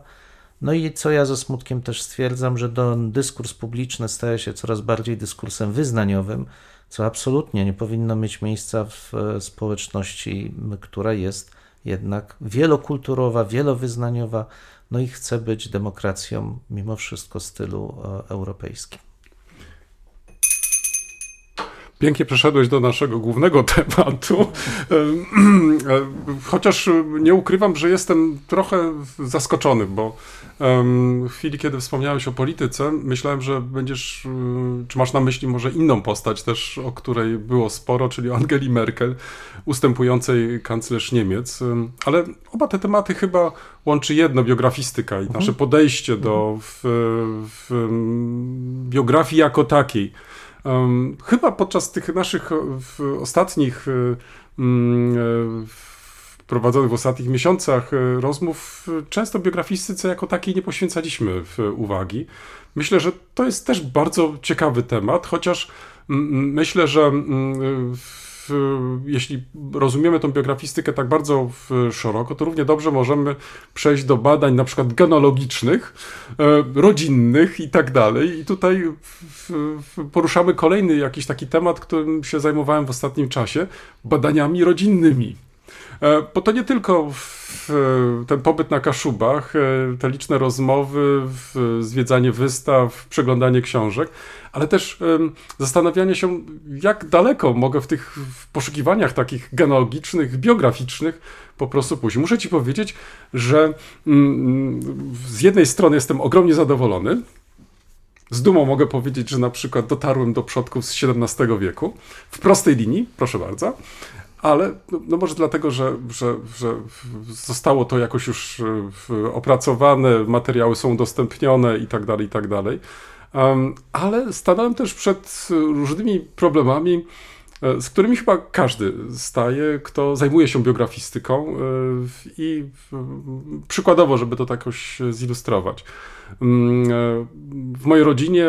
No i co ja ze smutkiem też stwierdzam, że do, dyskurs publiczny staje się coraz bardziej dyskursem wyznaniowym, co absolutnie nie powinno mieć miejsca w e, społeczności, która jest jednak wielokulturowa, wielowyznaniowa, no i chce być demokracją mimo wszystko stylu e, europejskim. Pięknie przeszedłeś do naszego głównego tematu. Em, Chociaż nie ukrywam, że jestem trochę zaskoczony, bo w chwili, kiedy wspomniałeś o polityce, myślałem, że będziesz, y, czy masz na myśli może inną postać też, o której było sporo, czyli Angeli Merkel, ustępującej kanclerz Niemiec. Em, Ale oba te tematy chyba łączy jedno, biografistyka i nasze podejście do w, w, em, biografii jako takiej. Chyba podczas tych naszych w, ostatnich, y, mm, e, w- prowadzonych w ostatnich miesiącach y, rozmów, y, często biografistyce jako takiej nie poświęcaliśmy w, uwagi. Myślę, że to jest też bardzo ciekawy temat, chociaż myślę, że jeśli rozumiemy tą biografistykę tak bardzo szeroko, to równie dobrze możemy przejść do badań na przykład genealogicznych, e, rodzinnych i tak dalej. I tutaj poruszamy kolejny jakiś taki temat, którym się zajmowałem w ostatnim czasie, badaniami rodzinnymi. E, Bo to nie tylko ten pobyt na Kaszubach, e, te liczne rozmowy, zwiedzanie wystaw, przeglądanie książek, ale też zastanawianie się, jak daleko mogę w tych poszukiwaniach takich genealogicznych, biograficznych po prostu pójść. Muszę ci powiedzieć, że mm, z jednej strony jestem ogromnie zadowolony, z dumą mogę powiedzieć, że na przykład dotarłem do przodków z XVII wieku w prostej linii, proszę bardzo, ale no, no może dlatego, że, że, że zostało to jakoś już e, opracowane, materiały są udostępnione i tak dalej, i tak dalej. Ale stanąłem też przed e, różnymi problemami, e, z którymi chyba każdy staje, kto zajmuje się biografistyką i przykładowo, żeby to tak jakoś zilustrować. Mm, W mojej rodzinie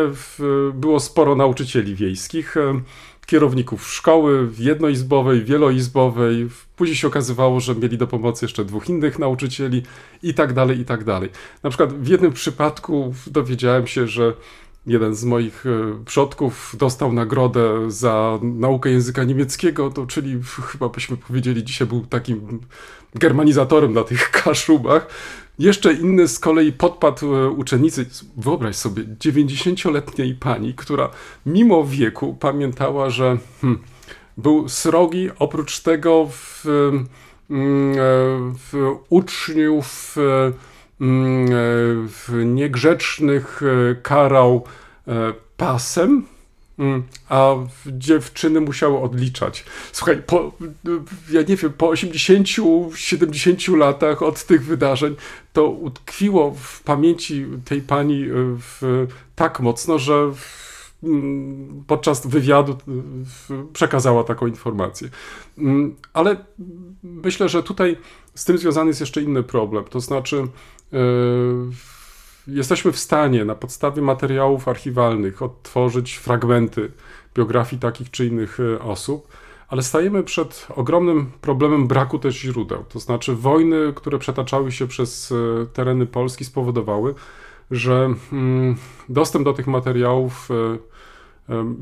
było sporo nauczycieli wiejskich, kierowników szkoły jednoizbowej, wieloizbowej. Później się okazywało, że mieli do pomocy jeszcze dwóch innych nauczycieli i tak dalej, i tak dalej. Na przykład w jednym przypadku dowiedziałem się, że jeden z moich e, przodków dostał nagrodę za naukę języka niemieckiego, to czyli chyba byśmy powiedzieli dzisiaj był takim germanizatorem na tych kaszubach. Jeszcze inny z kolei podpadł e, uczennicy, wyobraź sobie, 90-letniej pani, która mimo wieku pamiętała, że hmm, był srogi, oprócz tego w, mm, e, w uczniów e, mm, w niegrzecznych karał pasem, a dziewczyny musiały odliczać. Słuchaj, po, ja nie wiem, po 80-70 latach od tych wydarzeń to utkwiło w pamięci tej pani e, w, tak mocno, że w, mm, podczas wywiadu w, przekazała taką informację. Mm, Ale myślę, że tutaj z tym związany jest jeszcze inny problem. To znaczy, e, jesteśmy w stanie na podstawie materiałów archiwalnych odtworzyć fragmenty biografii takich czy innych e, osób, ale stajemy przed ogromnym problemem braku też źródeł. To znaczy, wojny, które przetaczały się przez e, tereny Polski, spowodowały, że mm, dostęp do tych materiałów e,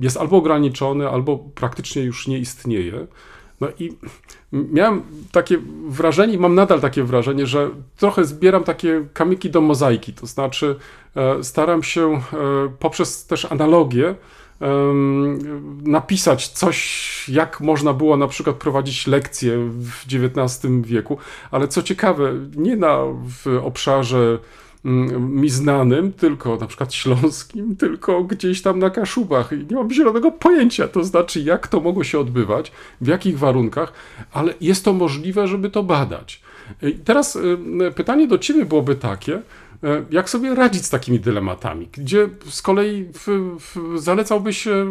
jest albo ograniczony, albo praktycznie już nie istnieje. No i miałem takie wrażenie, i mam nadal takie wrażenie, że trochę zbieram takie kamyki do mozaiki. To znaczy, e, staram się e, poprzez też analogię napisać coś, jak można było na przykład prowadzić lekcje w XIX wieku, ale co ciekawe, nie na w obszarze mi znanym, tylko na przykład śląskim, tylko gdzieś tam na Kaszubach. I nie mam zielonego pojęcia, to znaczy jak to mogło się odbywać, w jakich warunkach, ale jest to możliwe, żeby to badać. I teraz y, pytanie do Ciebie byłoby takie, y, jak sobie radzić z takimi dylematami? Gdzie z kolei w, w, zalecałbyś y,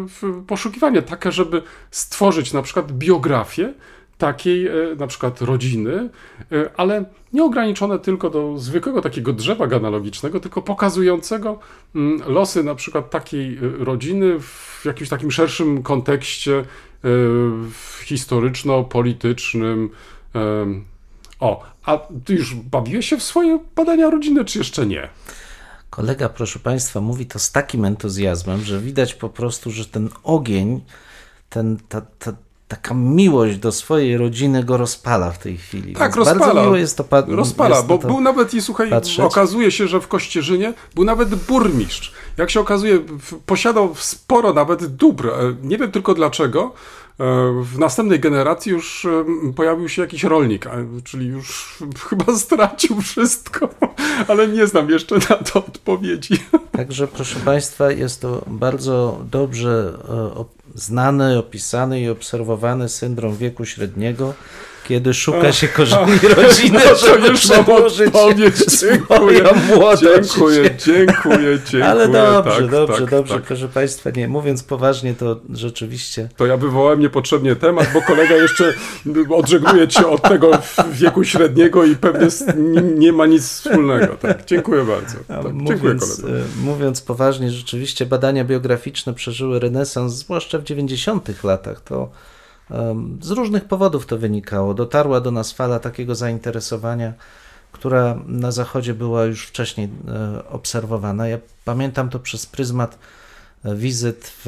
poszukiwanie takie, żeby stworzyć na przykład biografię takiej e, na przykład rodziny, e, ale nie ograniczone tylko do zwykłego takiego drzewa genealogicznego, tylko pokazującego mm, losy na przykład takiej e, rodziny w jakimś takim szerszym kontekście historyczno-politycznym. O, a ty już bawiłeś się w swoje badania rodziny, czy jeszcze nie? Kolega, proszę Państwa, mówi to z takim entuzjazmem, że widać po prostu, że ten ogień, ten, ta, ta, taka miłość do swojej rodziny go rozpala w tej chwili. Tak, Więc rozpala. Bardzo miło jest to pa- Rozpala, jest bo był nawet i słuchaj, patrzeć. okazuje się, że w Kościerzynie był nawet burmistrz. Jak się okazuje, posiadał sporo nawet dóbr. E, Nie wiem tylko dlaczego. W następnej generacji już pojawił się jakiś rolnik, czyli już chyba stracił wszystko, ale nie znam jeszcze na to odpowiedzi. Także, proszę Państwa, jest to bardzo dobrze e, znany, opisany i obserwowany syndrom wieku średniego, kiedy szuka się korzeni rodziny, No żeby. Dziękuję. swoją młodość. Dziękuję, dziękuję, dziękuję. Ale dobrze, tak, dobrze, tak, dobrze, tak. proszę Państwa, nie, mówiąc poważnie, to rzeczywiście To ja wywołałem niepotrzebnie temat, bo kolega jeszcze odżegnuje cię od tego wieku średniego i pewnie nie ma nic wspólnego. Tak, dziękuję bardzo. Tak, dziękuję mówiąc, koledze. e, mówiąc poważnie, rzeczywiście badania biograficzne przeżyły renesans, zwłaszcza w 90-tych latach. To z różnych powodów to wynikało. Dotarła do nas fala takiego zainteresowania, która na Zachodzie była już wcześniej e, obserwowana. Ja pamiętam to przez pryzmat e, wizyt w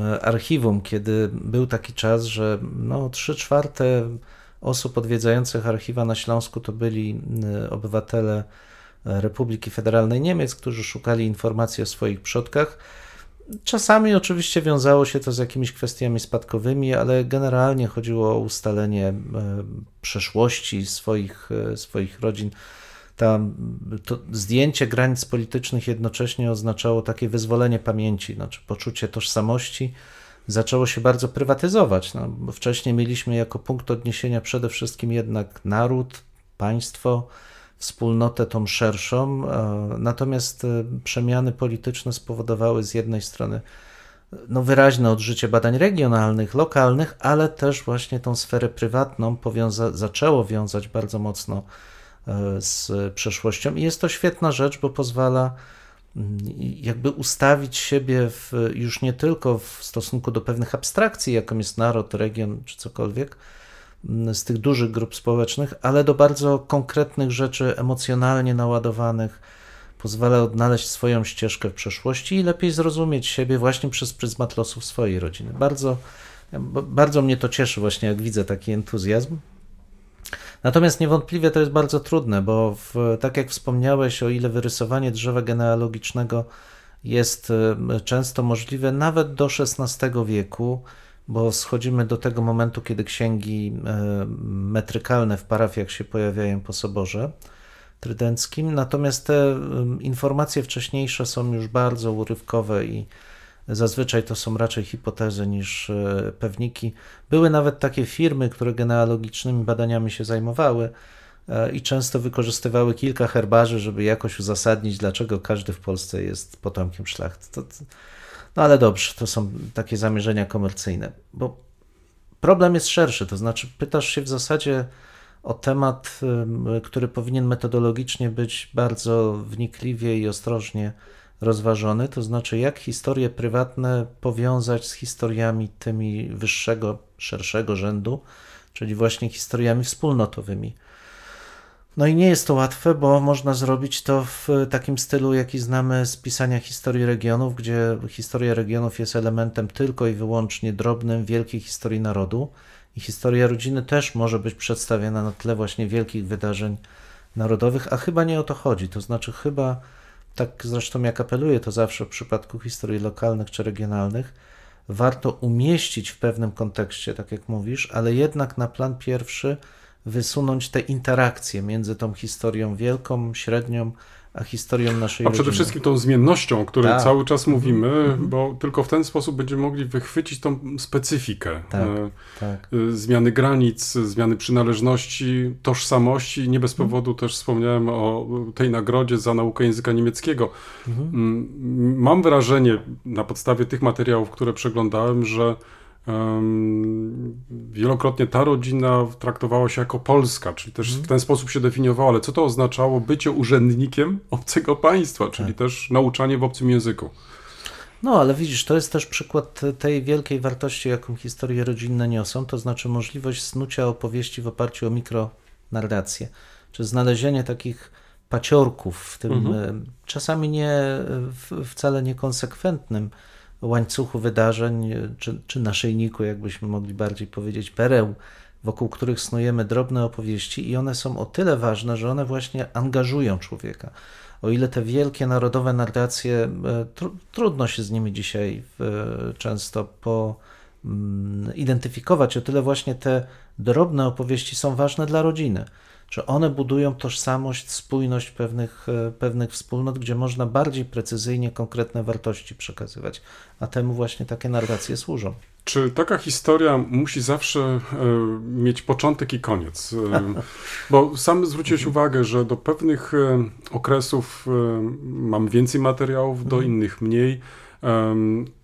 e, archiwum, kiedy był taki czas, że no, 3 czwarte osób odwiedzających archiwa na Śląsku to byli obywatele Republiki Federalnej Niemiec, którzy szukali informacji o swoich przodkach. Czasami oczywiście wiązało się to z jakimiś kwestiami spadkowymi, ale generalnie chodziło o ustalenie e, przeszłości swoich, e, swoich rodzin. Ta, to zdjęcie granic politycznych jednocześnie oznaczało takie wyzwolenie pamięci, znaczy poczucie tożsamości zaczęło się bardzo prywatyzować. No, wcześniej mieliśmy jako punkt odniesienia przede wszystkim jednak naród, państwo, wspólnotę tą szerszą, e, natomiast e, przemiany polityczne spowodowały z jednej strony no, wyraźne odżycie badań regionalnych, lokalnych, ale też właśnie tą sferę prywatną powiąza- zaczęło wiązać bardzo mocno e, z przeszłością. I jest to świetna rzecz, bo pozwala mm, jakby ustawić siebie w, już nie tylko w stosunku do pewnych abstrakcji, jaką jest naród, region czy cokolwiek, z tych dużych grup społecznych, ale do bardzo konkretnych rzeczy emocjonalnie naładowanych. Pozwala odnaleźć swoją ścieżkę w przeszłości i lepiej zrozumieć siebie właśnie przez pryzmat losów swojej rodziny. Bardzo, bardzo mnie to cieszy właśnie, jak widzę taki entuzjazm. Natomiast niewątpliwie to jest bardzo trudne, bo w, tak jak wspomniałeś, o ile wyrysowanie drzewa genealogicznego jest e, często możliwe nawet do XVI wieku, bo schodzimy do tego momentu, kiedy księgi e, metrykalne w parafiach się pojawiają po soborze trydenckim, natomiast te informacje wcześniejsze są już bardzo urywkowe i zazwyczaj to są raczej hipotezy niż e, pewniki. Były nawet takie firmy, które genealogicznymi badaniami się zajmowały e, i często wykorzystywały kilka herbarzy, żeby jakoś uzasadnić, dlaczego każdy w Polsce jest potomkiem szlachty. To- no ale dobrze, to są takie zamierzenia komercyjne, bo problem jest szerszy, to znaczy pytasz się w zasadzie o temat, który powinien metodologicznie być bardzo wnikliwie i ostrożnie rozważony, to znaczy jak historie prywatne powiązać z historiami tymi wyższego, szerszego rzędu, czyli właśnie historiami wspólnotowymi. No i nie jest to łatwe, bo można zrobić to w takim stylu, jaki znamy z pisania historii regionów, gdzie historia regionów jest elementem tylko i wyłącznie drobnym wielkiej historii narodu i historia rodziny też może być przedstawiana na tle właśnie wielkich wydarzeń narodowych, a chyba nie o to chodzi. To znaczy, chyba, tak zresztą jak apeluję to zawsze w przypadku historii lokalnych czy regionalnych, warto umieścić w pewnym kontekście, tak jak mówisz, ale jednak na plan pierwszy wysunąć te interakcje między tą historią wielką, średnią, a historią naszej A przede rodziny. wszystkim tą zmiennością, o której Tak. cały czas mówimy, bo tylko w ten sposób będziemy mogli wychwycić tą specyfikę. Tak. E, Tak. y, zmiany granic, zmiany przynależności, tożsamości. Nie bez powodu też wspomniałem o tej nagrodzie za naukę języka niemieckiego. Mm, Mam wrażenie na podstawie tych materiałów, które przeglądałem, że wielokrotnie ta rodzina traktowała się jako polska, czyli też w ten sposób się definiowała, ale co to oznaczało? Bycie urzędnikiem obcego państwa, czyli też nauczanie w obcym języku. No, ale widzisz, to jest też przykład tej wielkiej wartości, jaką historie rodzinne niosą, to znaczy możliwość snucia opowieści w oparciu o mikronarrację, czy znalezienie takich paciorków w tym e, czasami nie wcale niekonsekwentnym łańcuchu wydarzeń, czy, czy naszyjniku, jakbyśmy mogli bardziej powiedzieć, pereł, wokół których snujemy drobne opowieści i one są o tyle ważne, że one właśnie angażują człowieka. O ile te wielkie narodowe narracje, e, tru, trudno się z nimi dzisiaj e, często po, mm, identyfikować, o tyle właśnie te drobne opowieści są ważne dla rodziny. Że one budują tożsamość, spójność pewnych, e, pewnych wspólnot, gdzie można bardziej precyzyjnie konkretne wartości przekazywać. A temu właśnie takie narracje służą. Czy taka historia musi zawsze e, mieć początek i koniec? E, bo sam zwróciłeś uwagę, że do pewnych okresów mam więcej materiałów, do innych mniej.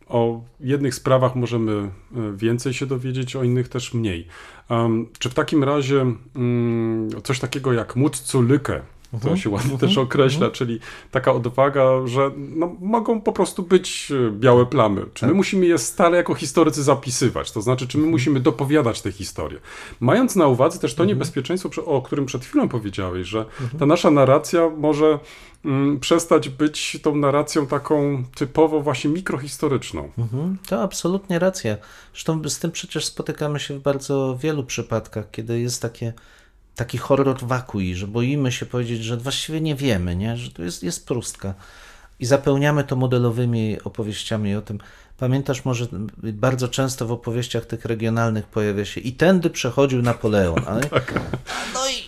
O jednych sprawach możemy e, więcej się dowiedzieć, o innych też mniej. Em, czy w takim razie mm, coś takiego jak móc zu Lücke, to się ładnie też określa, czyli taka odwaga, że no, mogą po prostu być e, białe plamy. Czy my musimy je stale jako historycy zapisywać? To znaczy, czy my musimy dopowiadać te historie? Mając na uwadze też to niebezpieczeństwo, o którym przed chwilą powiedziałeś, że ta nasza narracja może przestać być tą narracją taką typowo właśnie mikrohistoryczną. Mhm, to absolutnie racja. Zresztą z tym przecież spotykamy się w bardzo wielu przypadkach, kiedy jest takie, taki horror wakui, że boimy się powiedzieć, że właściwie nie wiemy, nie? że to jest, jest próstka. I zapełniamy to modelowymi opowieściami o tym. Pamiętasz może bardzo często w opowieściach tych regionalnych pojawia się i tędy przechodził Napoleon. Ale... No i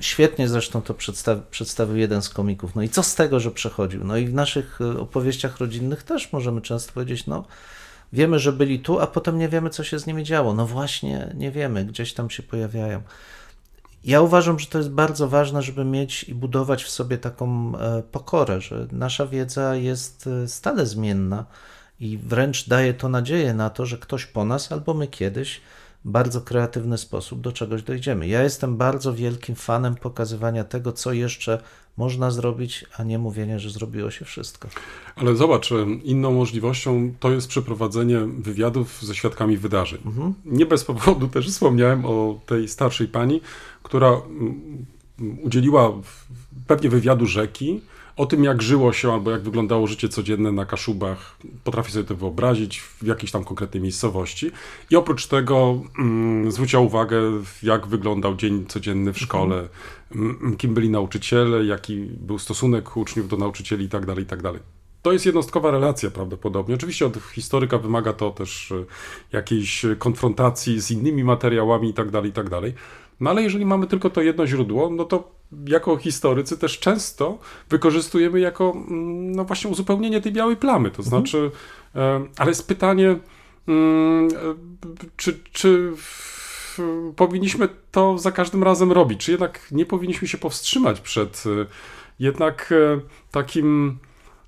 świetnie zresztą to przedstawi, przedstawił jeden z komików. No i co z tego, że przechodził? No i w naszych e, opowieściach rodzinnych też możemy często powiedzieć, no wiemy, że byli tu, a potem nie wiemy, co się z nimi działo. No właśnie, nie wiemy, gdzieś tam się pojawiają. Ja uważam, że to jest bardzo ważne, żeby mieć i budować w sobie taką e, pokorę, że nasza wiedza jest e, stale zmienna i wręcz daje to nadzieję na to, że ktoś po nas albo my kiedyś bardzo kreatywny sposób do czegoś dojdziemy. Ja jestem bardzo wielkim fanem pokazywania tego, co jeszcze można zrobić, a nie mówienia, że zrobiło się wszystko. Ale zobacz, inną możliwością to jest przeprowadzenie wywiadów ze świadkami wydarzeń. Nie bez powodu też wspomniałem o tej starszej pani, która mm, udzieliła w- pewnie wywiadu rzeki o tym, jak żyło się albo jak wyglądało życie codzienne na Kaszubach. Potrafię sobie to wyobrazić w jakiejś tam konkretnej miejscowości. I oprócz tego mm, zwróciła uwagę, jak wyglądał dzień codzienny w szkole, mm, kim byli nauczyciele, jaki był stosunek uczniów do nauczycieli itd., itd. To jest jednostkowa relacja prawdopodobnie. Oczywiście od historyka wymaga to też e, jakiejś konfrontacji z innymi materiałami itd., itd. No ale jeżeli mamy tylko to jedno źródło, no to jako historycy też często wykorzystujemy jako mm, no właśnie uzupełnienie tej białej plamy. To znaczy, e, ale jest pytanie, mm, czy, czy powinniśmy to za każdym razem robić, czy jednak nie powinniśmy się powstrzymać przed e, jednak e, takim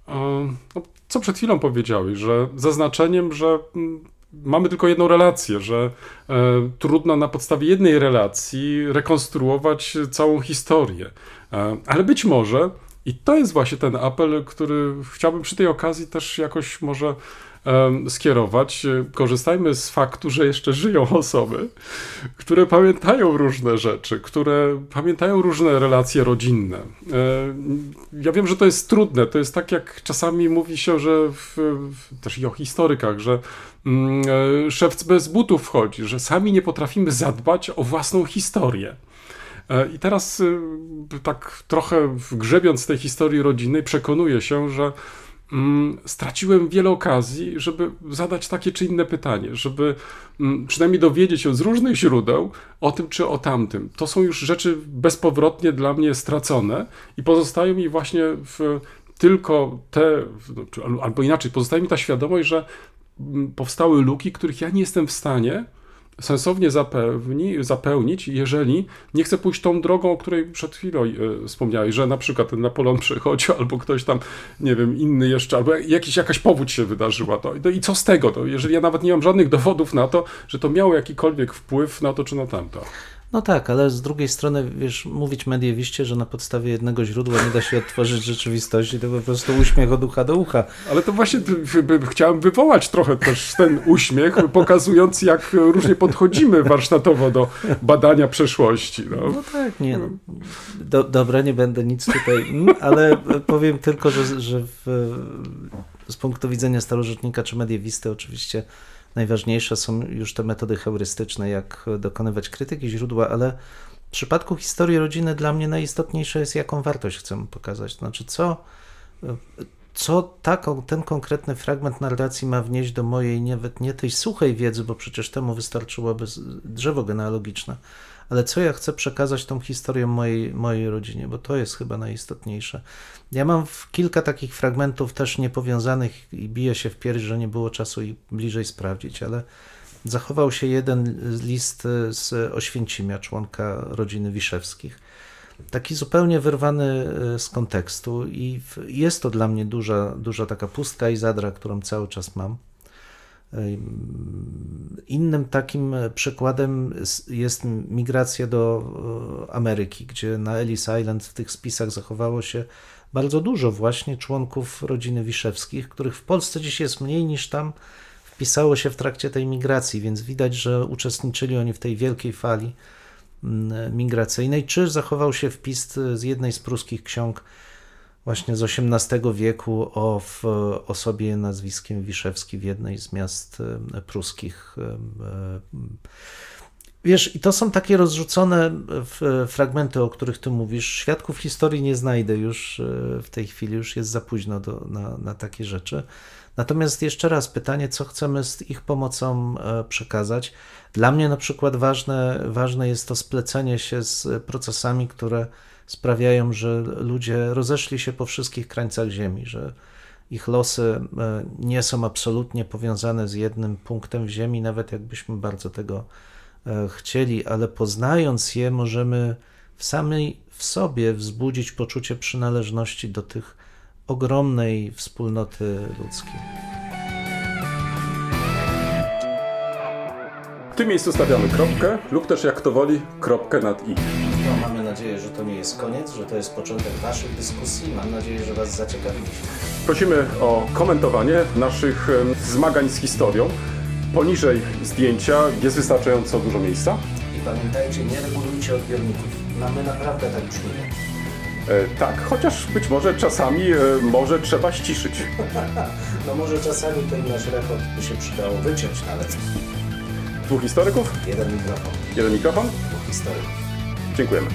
E, no, co przed chwilą powiedziałeś, że zaznaczeniem, że mm, mamy tylko jedną relację, że e, trudno na podstawie jednej relacji rekonstruować całą historię. E, ale być może I to jest właśnie ten apel, który chciałbym przy tej okazji też jakoś może em, skierować. E, Korzystajmy z faktu, że jeszcze żyją osoby, które pamiętają różne rzeczy, które pamiętają różne relacje rodzinne. E, Ja wiem, że to jest trudne. To jest tak, jak czasami mówi się, że w, w, też i o historykach, że e, szewc bez butów wchodzi, że sami nie potrafimy zadbać o własną historię. E, I teraz y, tak trochę grzebiąc tej historii rodzinnej, przekonuję się, że mm, straciłem wiele okazji, żeby zadać takie czy inne pytanie, żeby mm, przynajmniej dowiedzieć się z różnych źródeł o tym czy o tamtym. To są już rzeczy bezpowrotnie dla mnie stracone i pozostają mi właśnie w, tylko te, no, albo inaczej, pozostaje mi ta świadomość, że mm, powstały luki, których ja nie jestem w stanie sensownie zapełni, zapełnić, jeżeli nie chcę pójść tą drogą, o której przed chwilą e, wspomniałeś, że na przykład ten Napoleon przychodził, albo ktoś tam, nie wiem, inny jeszcze, albo jakiś, jakaś powódź się wydarzyła. To, no i co z tego? To, jeżeli ja nawet nie mam żadnych dowodów na to, że to miało jakikolwiek wpływ na to czy na tamto. No tak, ale z drugiej strony, wiesz, mówić mediewiście, że na podstawie jednego źródła nie da się odtworzyć rzeczywistości, to po prostu uśmiech od ucha do ucha. Ale to właśnie chciałem wywołać trochę też ten uśmiech, pokazując jak różnie podchodzimy warsztatowo do badania przeszłości. No. No tak, nie. no. Do, dobra, nie będę nic tutaj, mm, ale powiem tylko, że, że w, z punktu widzenia starożytnika czy mediewisty oczywiście najważniejsze są już te metody heurystyczne, jak dokonywać krytyki źródła, ale w przypadku historii rodziny dla mnie najistotniejsze jest, jaką wartość chcemy pokazać. Znaczy, co, co taką, ten konkretny fragment narracji ma wnieść do mojej nawet nie tej suchej wiedzy, bo przecież temu wystarczyłoby drzewo genealogiczne, ale co ja chcę przekazać tą historią mojej, mojej rodzinie, bo to jest chyba najistotniejsze. Ja mam kilka takich fragmentów też niepowiązanych i biję się w pierś, że nie było czasu ich bliżej sprawdzić, ale zachował się jeden list e, z Oświęcimia, członka rodziny Wiszewskich. Taki zupełnie wyrwany e, z kontekstu i jest to dla mnie duża, duża taka pustka i zadra, którą cały czas mam. Ym, Innym takim przykładem s- jest migracja do e, Ameryki, gdzie na Ellis Island w tych spisach zachowało się bardzo dużo właśnie członków rodziny Wiszewskich, których w Polsce dziś jest mniej niż tam wpisało się w trakcie tej migracji, więc widać, że uczestniczyli oni w tej wielkiej fali mm, migracyjnej. Czy zachował się wpis z jednej z pruskich ksiąg właśnie z XVIII wieku o osobie nazwiskiem Wiszewski w jednej z miast e, pruskich. e, e, Wiesz, i to są takie rozrzucone fragmenty, o których ty mówisz. Świadków historii nie znajdę już w tej chwili, już jest za późno do, na, na takie rzeczy. Natomiast jeszcze raz pytanie, co chcemy z ich pomocą przekazać. Dla mnie na przykład ważne, ważne jest to splecenie się z procesami, które sprawiają, że ludzie rozeszli się po wszystkich krańcach Ziemi, że ich losy e, nie są absolutnie powiązane z jednym punktem w Ziemi, nawet jakbyśmy bardzo tego e, chcieli, ale poznając je, możemy w samej w sobie wzbudzić poczucie przynależności do tych ogromnej wspólnoty ludzkiej. W tym miejscu stawiamy kropkę lub też jak to woli, kropkę nad i. Mamy nadzieję, że to nie jest koniec, że to jest początek Waszych dyskusji. Mam nadzieję, że Was zaciekawiliśmy. Prosimy o komentowanie naszych zmagań z historią. Poniżej zdjęcia jest wystarczająco dużo miejsca. I pamiętajcie, nie regulujcie odbiorników. No my naprawdę tak brzmimy. E, tak, chociaż być może czasami e, może trzeba ściszyć. No może czasami ten nasz rekord by się przydało wyciąć nawet. Dwóch historyków, Jeden mikrofon, jeden mikrofon. dwóch historyków. Dziękujemy.